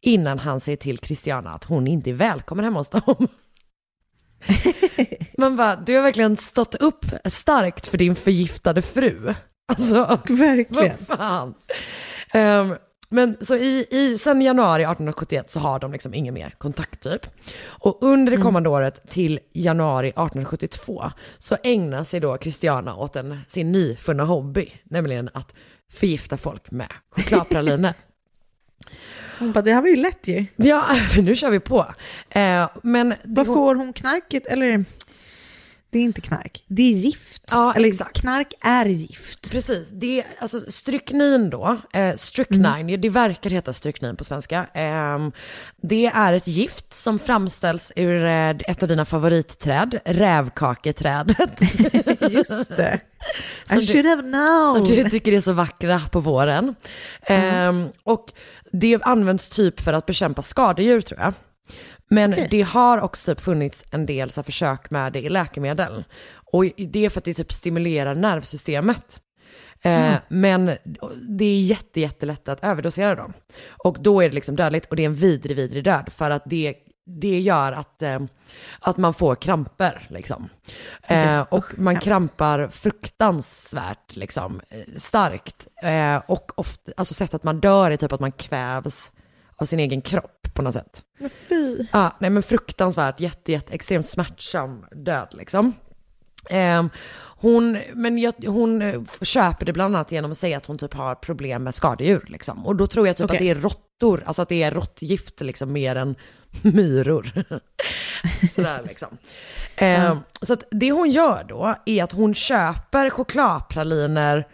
Speaker 1: innan han säger till Christiana att hon inte är välkommen hemma hos dem. Man bara, du har verkligen stått upp starkt för din förgiftade fru. Alltså,
Speaker 2: Verkligen.
Speaker 1: vad fan. Ehm, men så i, i, sen januari 1871 så har de liksom ingen mer kontakt typ. Och under det kommande året till januari 1872 så ägnar sig då Christiana åt en, sin nyfunna hobby, nämligen att förgifta folk med chokladpraliner.
Speaker 2: Hon bara, det här var ju lätt ju.
Speaker 1: ja, nu kör vi på. Eh, men
Speaker 2: Vad får hon knarket? Eller, det är inte knark, det är gift.
Speaker 1: Ja,
Speaker 2: Eller
Speaker 1: exakt.
Speaker 2: knark är gift.
Speaker 1: Precis, det är alltså stryknin då, eh, strychnine, det verkar heta stryknin på svenska. Ehm, det är ett gift som framställs ur eh, ett av dina favoritträd, rävkaketrädet.
Speaker 2: Just det.
Speaker 1: Som
Speaker 2: I
Speaker 1: du-
Speaker 2: should have known.
Speaker 1: Som du tycker är så vackra på våren. Ehm, och det används typ för att bekämpa skadedjur tror jag. Men
Speaker 2: Okej.
Speaker 1: det har också typ funnits en del så försök med det i läkemedel. Och det är för att det typ stimulerar nervsystemet. Eh, Men det är jätte, jättelätt att överdosera dem. Och då är det liksom dödligt och det är en vidrig, vidrig död. För att det, det gör att, eh, att man får kramper liksom. Eh, och man krampar fruktansvärt liksom, eh, starkt. Eh, och ofta, alltså sätt att man dör är typ att man kvävs av sin egen kropp på något sätt.
Speaker 2: Men Fy.
Speaker 1: Ja, nej men fruktansvärt, jätte, jätte, extremt smärtsam död liksom. Ehm, hon, men jag, hon eh, köper det bland annat genom att säga att hon typ har problem med skadedjur liksom. Och då tror jag typ
Speaker 2: Okej.
Speaker 1: att det är råttor, alltså att det är råttgift liksom mer än myror. Sådär liksom. Ehm, Så att det hon gör då är att hon köper chokladpraliner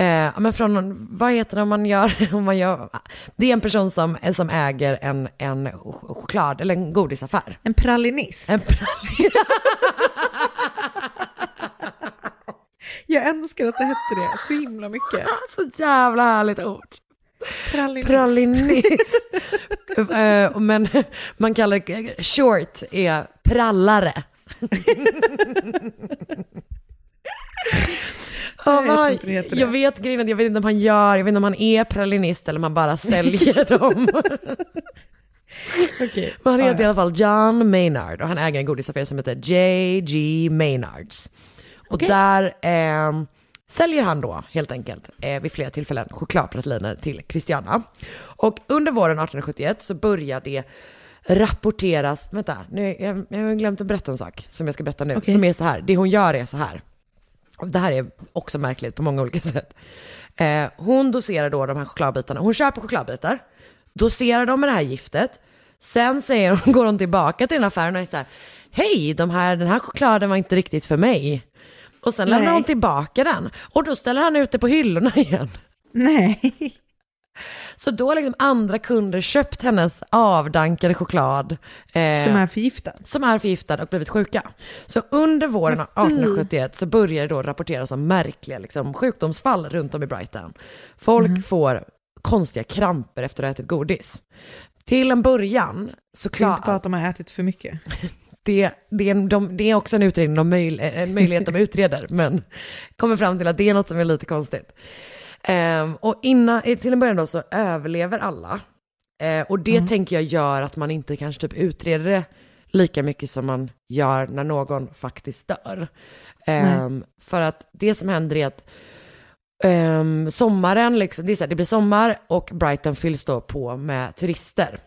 Speaker 1: Eh, men från, vad heter det om man gör, om man gör, det är en person som, som äger en, en ch- choklad eller en godisaffär.
Speaker 2: En pralinist.
Speaker 1: En pralin.
Speaker 2: Jag önskar att det hette det så himla mycket.
Speaker 1: Så jävla härligt ord.
Speaker 2: Pralinist.
Speaker 1: Pralinist. Eh, men man kallar det, short är prallare. Ja,
Speaker 2: jag
Speaker 1: han-
Speaker 2: inte det heter
Speaker 1: jag
Speaker 2: det.
Speaker 1: vet grejen, jag vet inte om han gör, jag vet inte om han är pralinist eller om han bara säljer dem.
Speaker 2: Okej.
Speaker 1: Men han
Speaker 2: Ja,
Speaker 1: heter i
Speaker 2: ja.
Speaker 1: alla fall John Maynard och han äger en godisaffär som heter J.G. Maynards. Och
Speaker 2: Okej.
Speaker 1: där ehm, säljer han då helt enkelt eh, vid flera tillfällen chokladpratliner till Christiana. Och under våren 1871 så börjar det rapporteras, vänta, nu, jag, jag har glömt att berätta en sak som jag ska berätta nu,
Speaker 2: Okej.
Speaker 1: som är så här, det hon gör är så här. Det här är också märkligt på många olika sätt. Eh, hon doserar då de här chokladbitarna, hon köper chokladbitar, doserar dem med det här giftet, sen säger hon, går hon tillbaka till den affären och är så här, hej, de här, den här chokladen var inte riktigt för mig. Och sen lämnar
Speaker 2: Nej.
Speaker 1: hon tillbaka den och då ställer han ut det på hyllorna igen.
Speaker 2: Nej.
Speaker 1: Så då har liksom andra kunder köpt hennes avdankade choklad. eh,
Speaker 2: Som är förgiftad.
Speaker 1: som är förgiftad och blivit sjuka. Så under våren
Speaker 2: Men fy.
Speaker 1: 1871 så börjar det då rapporteras om märkliga liksom, sjukdomsfall runt om i Brighton. Folk
Speaker 2: Mhm.
Speaker 1: får konstiga kramper efter att ha ätit godis. Till en början så
Speaker 2: är inte bara
Speaker 1: klar,
Speaker 2: att de har ätit för mycket.
Speaker 1: det, det, är de, det är också en utredning, de möj, en möjlighet de utreder, men kommer fram till att det är något som är lite konstigt. Ehm, och innan, eh, till en början då så överlever alla. Eh, och det tänker jag gör att man inte kanske typ utreder det lika mycket som man gör när någon faktiskt dör. Ehm, för att det som händer är att ehm, sommaren, liksom, det, är så här, det blir sommar och Brighton fylls då på med turister.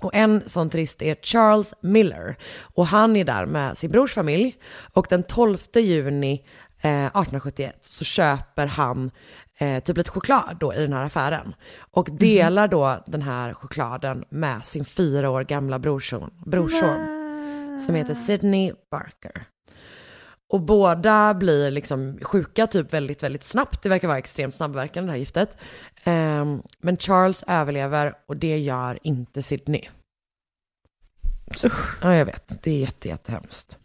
Speaker 1: Och en sån turist är Charles Miller. Och han är där med sin brors familj. Och den 12 juni eh, 1871 så köper han eh, typ lite choklad då i den här affären. Och delar då den här chokladen med sin fyra år gamla brorson, brorson som heter Sidney Barker. Och båda blir liksom sjuka typ väldigt, väldigt snabbt. Det verkar vara extremt snabbverkande det här giftet. Ehm, men Charles överlever och det gör inte Sidney. Så, ja, jag vet. Det är jätte, jättehemskt.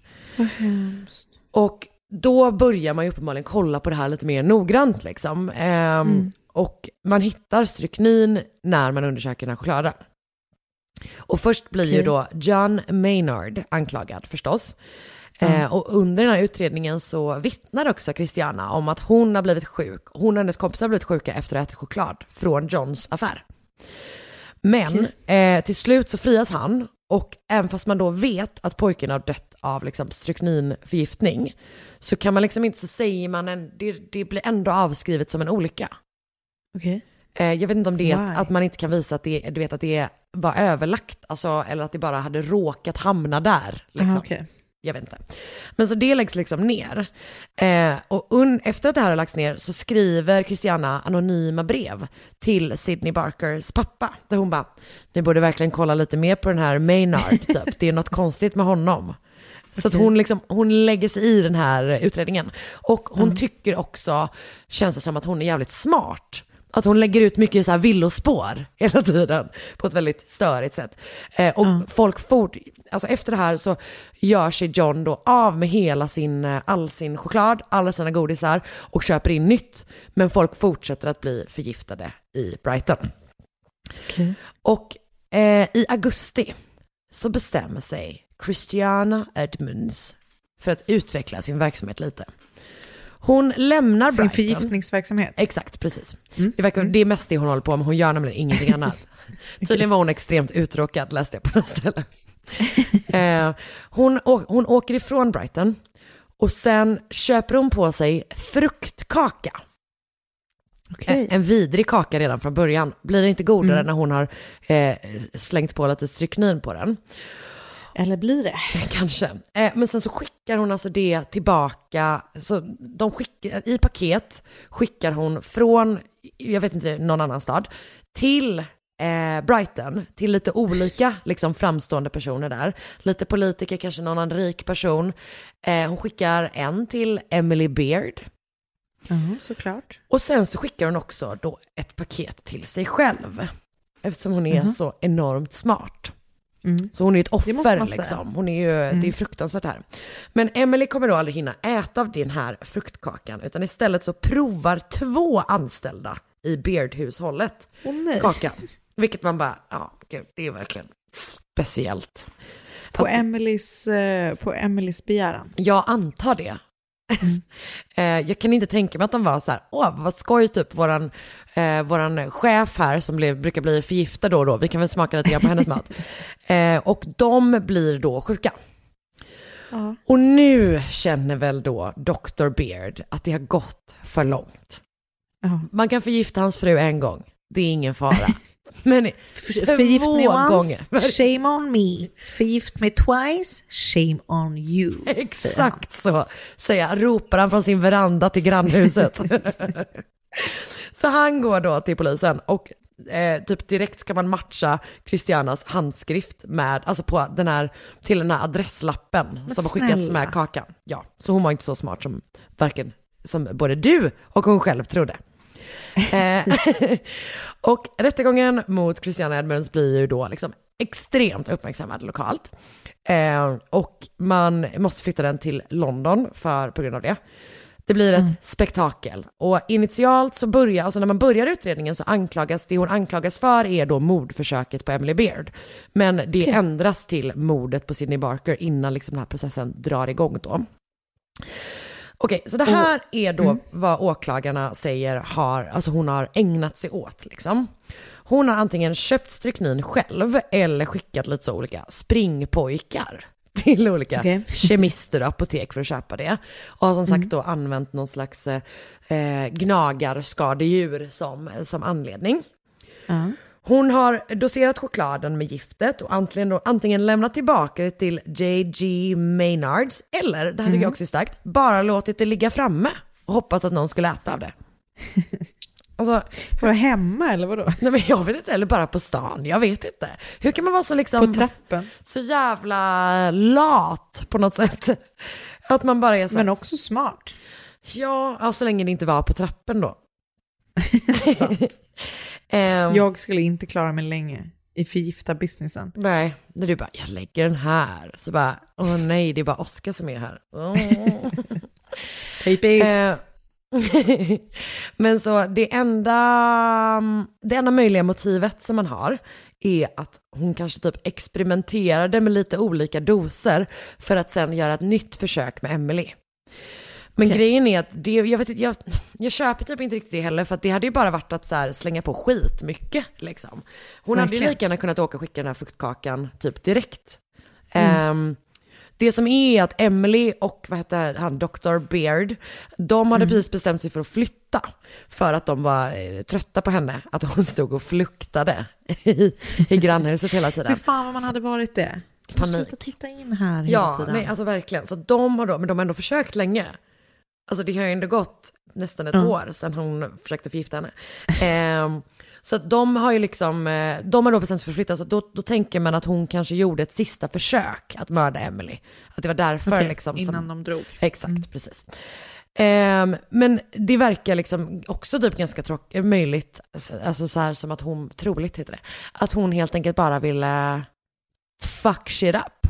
Speaker 1: Och då börjar man ju uppenbarligen kolla på det här lite mer noggrant liksom. Ehm, Och man hittar stryknin när man undersöker den här chokladen. Och först blir ju
Speaker 2: Okej.
Speaker 1: då John Maynard anklagad förstås. Eh, och under den här utredningen så vittnar också Christiana om att hon har blivit sjuk. Hon och hennes kompisar har blivit sjuka efter att ha ätit choklad från Johns affär. Men eh, till slut så frias han och även fast man då vet att pojken har dött av liksom strykninförgiftning så kan man liksom inte, så säger man en, det, det blir ändå avskrivet som en olycka.
Speaker 2: Okej.
Speaker 1: Eh, jag vet inte om det är att, att man inte kan visa att det, du vet, att det var överlagt, alltså, eller att det bara hade råkat hamna där. Liksom.
Speaker 2: Aha, okej.
Speaker 1: Jag vet inte. Men så det läggs liksom ner. Eh, och efter att det här har lagts ner så skriver Christiana anonyma brev till Sidney Barkers pappa. Där hon bara, ni borde verkligen kolla lite mer på den här Maynard typ. Det är något konstigt med honom. Så att hon, liksom, hon lägger sig i den här utredningen. Och hon tycker också, känns det som att hon är jävligt smart. Att hon lägger ut mycket så här villospår hela tiden på ett väldigt störigt sätt. Eh, och folk fort, alltså efter det här så gör sig John då av med hela sin, eh, all sin choklad, alla sina godisar och köper in nytt. Men folk fortsätter att bli förgiftade i Brighton.
Speaker 2: Okej.
Speaker 1: Och eh, i augusti så bestämmer sig Christiana Edmunds för att utveckla sin verksamhet lite. Hon lämnar
Speaker 2: Sin
Speaker 1: Brighton.
Speaker 2: förgiftningsverksamhet.
Speaker 1: Exakt, precis. Det, verkar, det är mest det hon håller på med, hon gör nämligen ingenting annat. Tydligen var hon extremt uttråkad, läste jag på något ställe. eh, hon, hon åker ifrån Brighton och sen köper hon på sig fruktkaka.
Speaker 2: Okej.
Speaker 1: En, en vidrig kaka redan från början. Blir det inte godare när hon har eh, slängt på lite stryknin på den?
Speaker 2: Eller blir det?
Speaker 1: Kanske. Eh, men sen så skickar hon alltså det tillbaka. Så de skickar, I paket skickar hon från, jag vet inte, någon annan stad till eh, Brighton, till lite olika liksom, framstående personer där. Lite politiker, kanske någon annan rik person. Eh, hon skickar en till Emily Beard.
Speaker 2: Ja, såklart.
Speaker 1: Och sen så skickar hon också då ett paket till sig själv. Eftersom hon är så enormt smart. Så hon är ju ett offer liksom. Hon är ju, Det är fruktansvärt det här. Men Emily kommer då aldrig hinna äta av den här fruktkakan. Utan istället så provar två anställda i Beard-hushållet
Speaker 2: nej.
Speaker 1: kakan. Vilket man bara, ja gud, det är verkligen speciellt.
Speaker 2: På
Speaker 1: Att-
Speaker 2: Emelies, eh, på Emelies begäran.
Speaker 1: Jag antar det. Eh, jag kan inte tänka mig att de var så här, åh vad skoj typ, våran, eh, våran chef här som blev, brukar bli förgiftad då och då, vi kan väl smaka lite grann på hennes mat. Eh, och de blir då sjuka.
Speaker 2: Ja.
Speaker 1: Och nu känner väl då Dr. Beard att det har gått för långt.
Speaker 2: Ja.
Speaker 1: Man kan förgifta hans fru en gång, det är ingen fara. Men
Speaker 2: Förgift mig once,
Speaker 1: gånger.
Speaker 2: shame on me. Förgift mig twice, shame on you.
Speaker 1: Exakt så, säger han, ropar han från sin veranda till grannhuset. så han går då till polisen och eh, typ direkt ska man matcha Christianas handskrift med, alltså på den här, till den här adresslappen som har skickats med kakan. Ja, så hon var inte så smart som varken, som både du och hon själv trodde. Eh, och rättegången mot Christiana Edmunds blir ju då liksom extremt uppmärksammad lokalt. Eh, och man måste flytta den till London för, på grund av det. Det blir ett spektakel. Och initialt så börjar, alltså när man börjar utredningen så anklagas, det hon anklagas för är då mordförsöket på Emily Beard. Men det ändras till mordet på Sidney Barker innan liksom den här processen drar igång då. Okej, så det här är då vad åklagarna säger har, alltså hon har ägnat sig åt liksom. Hon har antingen köpt stryknin själv eller skickat lite så olika springpojkar till olika
Speaker 2: Okej.
Speaker 1: kemister och apotek för att köpa det. Och har som sagt då använt någon slags eh, gnagarskadedjur som, som anledning.
Speaker 2: Ja.
Speaker 1: Hon har doserat chokladen med giftet och antingen, då, antingen lämnat tillbaka det till JG Maynards eller, det här tycker jag också är starkt, bara låtit det ligga framme och hoppas att någon skulle äta av det. Alltså,
Speaker 2: Var det hemma eller vadå?
Speaker 1: nej men jag vet inte, eller bara på stan, jag vet inte. Hur kan man vara så liksom,
Speaker 2: På trappen?
Speaker 1: så jävla lat på något sätt? Att man bara är så,
Speaker 2: Men också smart.
Speaker 1: ja, så länge det inte var på trappen då. Ehm,
Speaker 2: Jag skulle inte klara mig länge i förgifta businessen.
Speaker 1: Nej, när du bara, jag lägger den här. Så bara, åh nej, det är bara Oskar som är här. Åh.
Speaker 2: Typiskt.
Speaker 1: Eh, Men så det enda, det enda möjliga motivet som man har är att hon kanske typ experimenterade med lite olika doser för att sen göra ett nytt försök med Emily. Men
Speaker 2: Okej.
Speaker 1: grejen är att det, jag, vet inte, jag, jag köper typ inte riktigt det heller för att det hade ju bara varit att så här slänga på skit mycket liksom. Hon hade ju lika gärna kunnat åka och skicka den här fruktkakan typ direkt. Ehm, det som är att Emily och vad heter han, Dr. Beard, de hade precis bestämt sig för att flytta. För att de var eh, trötta på henne, att hon stod och fluktade i, i grannhuset hela tiden.
Speaker 2: Fy fan vad man hade varit det.
Speaker 1: Panik.
Speaker 2: sluta titta in här hela
Speaker 1: Ja,
Speaker 2: tiden.
Speaker 1: nej alltså verkligen. Så de har då, men de har ändå försökt länge. Alltså det har ju ändå gått nästan ett
Speaker 2: Ja.
Speaker 1: år sedan hon försökte förgifta henne. Ehm, så att de har ju liksom, eh, de har då bestämt sig för att flytta, så då, då tänker man att hon kanske gjorde ett sista försök att mörda Emily. Att det var därför
Speaker 2: Okej,
Speaker 1: liksom.
Speaker 2: innan
Speaker 1: som,
Speaker 2: de drog.
Speaker 1: Exakt, precis. Ehm, men det verkar liksom också typ ganska tråk- möjligt, alltså så här som att hon, troligt heter det, att hon helt enkelt bara ville fuck shit up.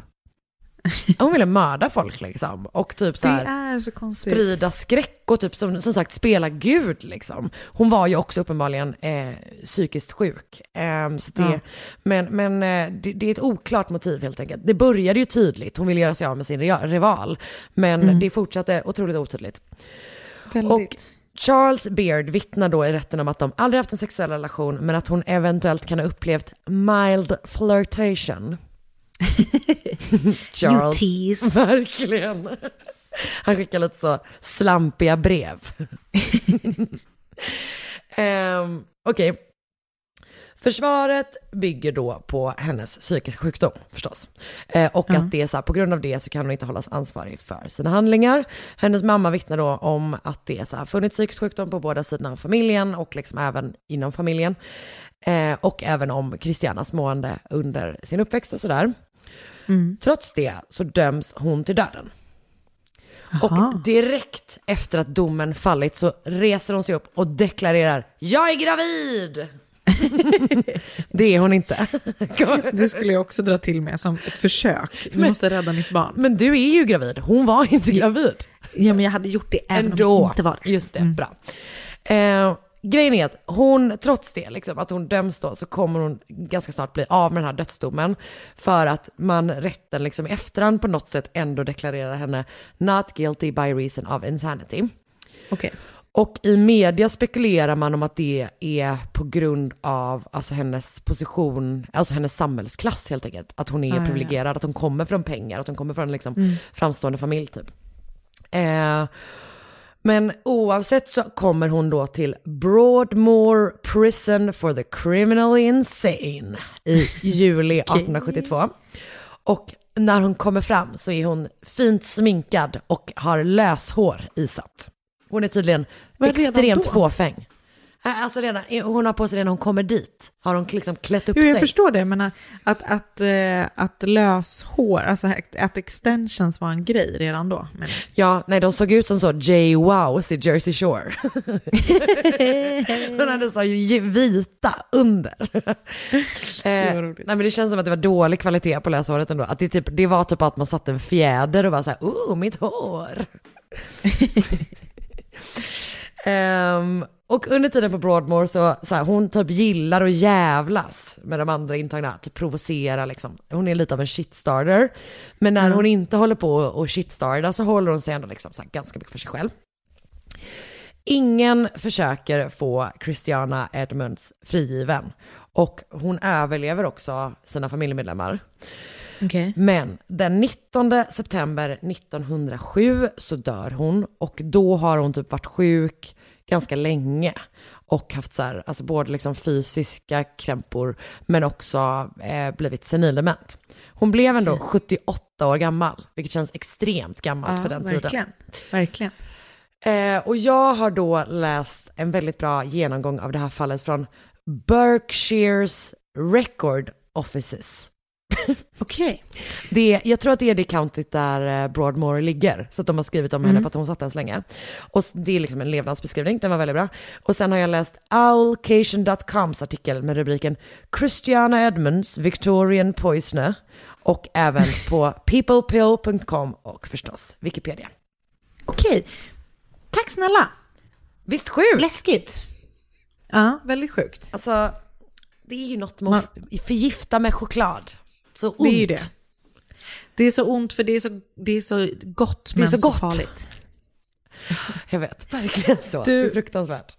Speaker 1: Hon ville mörda folk liksom och typ så
Speaker 2: Det
Speaker 1: här
Speaker 2: är så
Speaker 1: sprida skräck och typ som, som sagt spela gud liksom. Hon var ju också uppenbarligen eh, psykiskt sjuk. Ehm, så det,
Speaker 2: Ja.
Speaker 1: Men, men eh, det, det är ett oklart motiv helt enkelt. Det började ju tydligt, hon ville göra sig av med sin rival. Men
Speaker 2: Mm.
Speaker 1: det fortsatte otroligt otydligt.
Speaker 2: Väldigt.
Speaker 1: Och Charles Beard vittnar då i rätten om att de aldrig haft en sexuell relation men att hon eventuellt kan ha upplevt mild flirtation.
Speaker 2: You tease.
Speaker 1: Verkligen. Han skickar lite så slampiga brev. um, Okej. Försvaret bygger då på hennes psykiska sjukdom förstås. Eh, och
Speaker 2: Ja.
Speaker 1: att det är så här, på grund av det så kan hon inte hållas ansvarig för sina handlingar. Hennes mamma vittnar då om att det är så här, funnits psykisk sjukdom på båda sidorna av familjen och liksom även inom familjen. Eh, och även om Christianas mående under sin uppväxt och sådär.
Speaker 2: Mm.
Speaker 1: Trots det så döms hon till döden.
Speaker 2: Jaha.
Speaker 1: Och direkt efter att domen fallit så reser hon sig upp och deklarerar Jag är gravid! det är hon inte.
Speaker 2: Det skulle jag också dra till med som ett försök. Du
Speaker 1: Men-
Speaker 2: måste rädda mitt barn.
Speaker 1: Men du är ju gravid, hon var inte gravid.
Speaker 2: Ja, men jag hade gjort det även om
Speaker 1: Ändå.
Speaker 2: jag inte var.
Speaker 1: Just det, bra. Eh, grejen är att hon, trots det, liksom, att hon döms då, så kommer hon ganska snart bli av med den här dödsdomen. För att man, rätten liksom i efterhand på något sätt ändå deklarerar henne not guilty by reason of insanity.
Speaker 2: Okej.
Speaker 1: Och i media spekulerar man om att det är på grund av alltså hennes position, alltså hennes samhällsklass helt enkelt. Att hon är
Speaker 2: Ah, ja, ja.
Speaker 1: privilegierad, att hon kommer från pengar, att hon kommer från en liksom
Speaker 2: Mm.
Speaker 1: framstående familj typ. Eh, men oavsett så kommer hon då till Broadmoor Prison for the Criminally Insane i juli 1872. Och när hon kommer fram så är hon fint sminkad och har löshår isatt. Hon är tydligen extremt fåfäng. Alltså redan, hon har på sig det när hon kommer dit. Har hon liksom klätt upp
Speaker 2: Jo, jag
Speaker 1: sig.
Speaker 2: förstår det, men att, att, eh, att löshår, alltså att extensions var en grej redan då. Men,
Speaker 1: Ja, nej de såg ut som så Jay Wows i Jersey Shore. Hon hade så vita under. eh,
Speaker 2: var
Speaker 1: nej men det känns som att det var dålig kvalitet på löshåret ändå. Att det, typ, det var typ att man satte en fjäder och var så här, oh mitt hår. Ehm, och under tiden på Broadmoor så, så här, hon typ gillar att jävlas med de andra intagna, typ provocera liksom. Hon är lite av en shitstarter. Men när
Speaker 2: Mm.
Speaker 1: hon inte håller på och shitstarta så håller hon sig ändå liksom så här, ganska mycket för sig själv. Ingen försöker få Christiana Edmunds frigiven. Och hon överlever också sina familjemedlemmar.
Speaker 2: Okej.
Speaker 1: Men den 19 september 1907 så dör hon och då har hon typ varit sjuk ganska länge och haft så här, alltså både liksom fysiska krämpor men också eh, blivit senildement. Hon blev ändå 78 år gammal, vilket känns extremt gammalt för den tiden.
Speaker 2: verkligen. Verkligen.
Speaker 1: Eh, och jag har då läst en väldigt bra genomgång av det här fallet från Berkshires Record Offices.
Speaker 2: Okej.
Speaker 1: Det, jag tror att det är det countyt där eh, Broadmoor ligger. Så att de har skrivit om henne
Speaker 2: Mm.
Speaker 1: för att hon satt där så länge. Och det är liksom en levnadsbeskrivning, den var väldigt bra. Och sen har jag läst owlcation.coms artikel med rubriken Christiana Edmunds, Victorian Poisoner. Och även på peoplepill.com och förstås Wikipedia.
Speaker 2: Okej. Tack snälla.
Speaker 1: Visst sjukt?
Speaker 2: Läskigt. Ja, väldigt sjukt.
Speaker 1: Alltså, det är ju något med att förgifta med choklad. Så ont.
Speaker 2: Det är det. Det är så ont för det är så, det är så gott men
Speaker 1: så
Speaker 2: så,
Speaker 1: gott.
Speaker 2: farligt.
Speaker 1: Jag vet, verkligen så.
Speaker 2: Du-
Speaker 1: Det är fruktansvärt.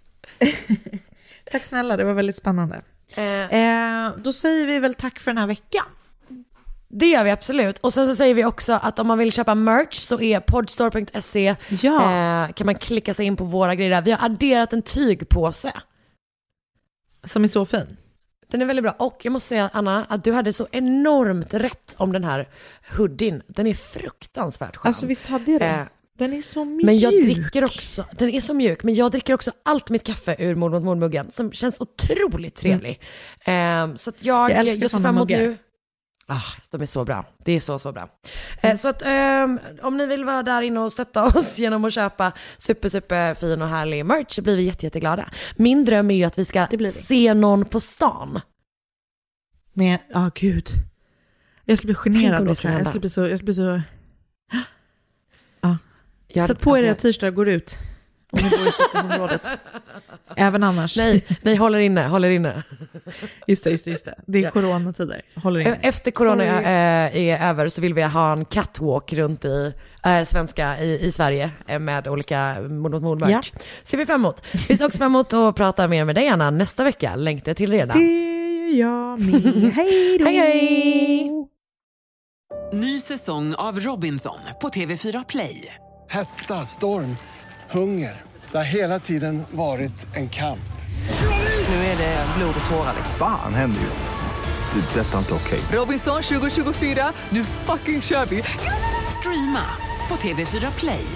Speaker 2: Tack snälla, det var väldigt spännande.
Speaker 1: Eh,
Speaker 2: Eh, då säger vi väl tack för den här veckan.
Speaker 1: Det gör vi absolut. Och sen så säger vi också att om man vill köpa merch så är podstore.se
Speaker 2: Ja.
Speaker 1: eh, kan man klicka sig in på våra grejer där. Vi har adderat en tygpåse.
Speaker 2: Som är så fin.
Speaker 1: Den är väldigt bra. Och jag måste säga Anna, att du hade så enormt rätt om den här hoodien. Den är fruktansvärt skön.
Speaker 2: Alltså visst hade jag det.
Speaker 1: Eh,
Speaker 2: Den är så mjuk.
Speaker 1: Men jag dricker också, den är så mjuk, men jag dricker också allt mitt kaffe ur mord mot mord-muggen som känns otroligt trevlig. Ehm, så att jag,
Speaker 2: Jag älskar
Speaker 1: ser fram emot
Speaker 2: muggar.
Speaker 1: nu. Ah, de är så bra. Det är så, så bra. Eh, så att ehm, om ni vill vara där inne och stötta oss genom att köpa super, super fin och härlig merch så blir vi jätte, jätteglada. Min dröm är ju att vi ska
Speaker 2: Det vi.
Speaker 1: se någon på stan.
Speaker 2: Men, ja gud. Jag skulle bli generad
Speaker 1: det
Speaker 2: då, tror jag. Jag skulle bli så... Jag skulle bli så... Ja.
Speaker 1: Jag-
Speaker 2: Sätt på er era
Speaker 1: alltså-
Speaker 2: t-shirtar och går ut. Om ni bor i Stockholmsområdet. Även annars.
Speaker 1: Nej, nej, håller inne, håller inne.
Speaker 2: Just det, just det. Just det. det är
Speaker 1: Ja.
Speaker 2: coronatider. Håller in.
Speaker 1: Efter corona
Speaker 2: Sorry.
Speaker 1: är, är över så vill vi ha en catwalk runt i äh, svenska i, i Sverige eh, med olika mord mot mord
Speaker 2: Ja.
Speaker 1: Ser vi fram emot. Vi ser också fram emot att prata mer med dig Anna nästa vecka. Längtar jag till redan.
Speaker 2: Det gör jag med. Hej då!
Speaker 1: Hej, hej!
Speaker 3: Ny säsong av Robinson på TV4 Play.
Speaker 4: Hetta, storm, hunger. Det har hela tiden varit en kamp.
Speaker 3: Nu är det blod och tårar.
Speaker 5: Fan händer just nu. Det. Detta är inte okej.
Speaker 3: Robinson 2024, nu fucking kör vi! Streama på TV4 Play.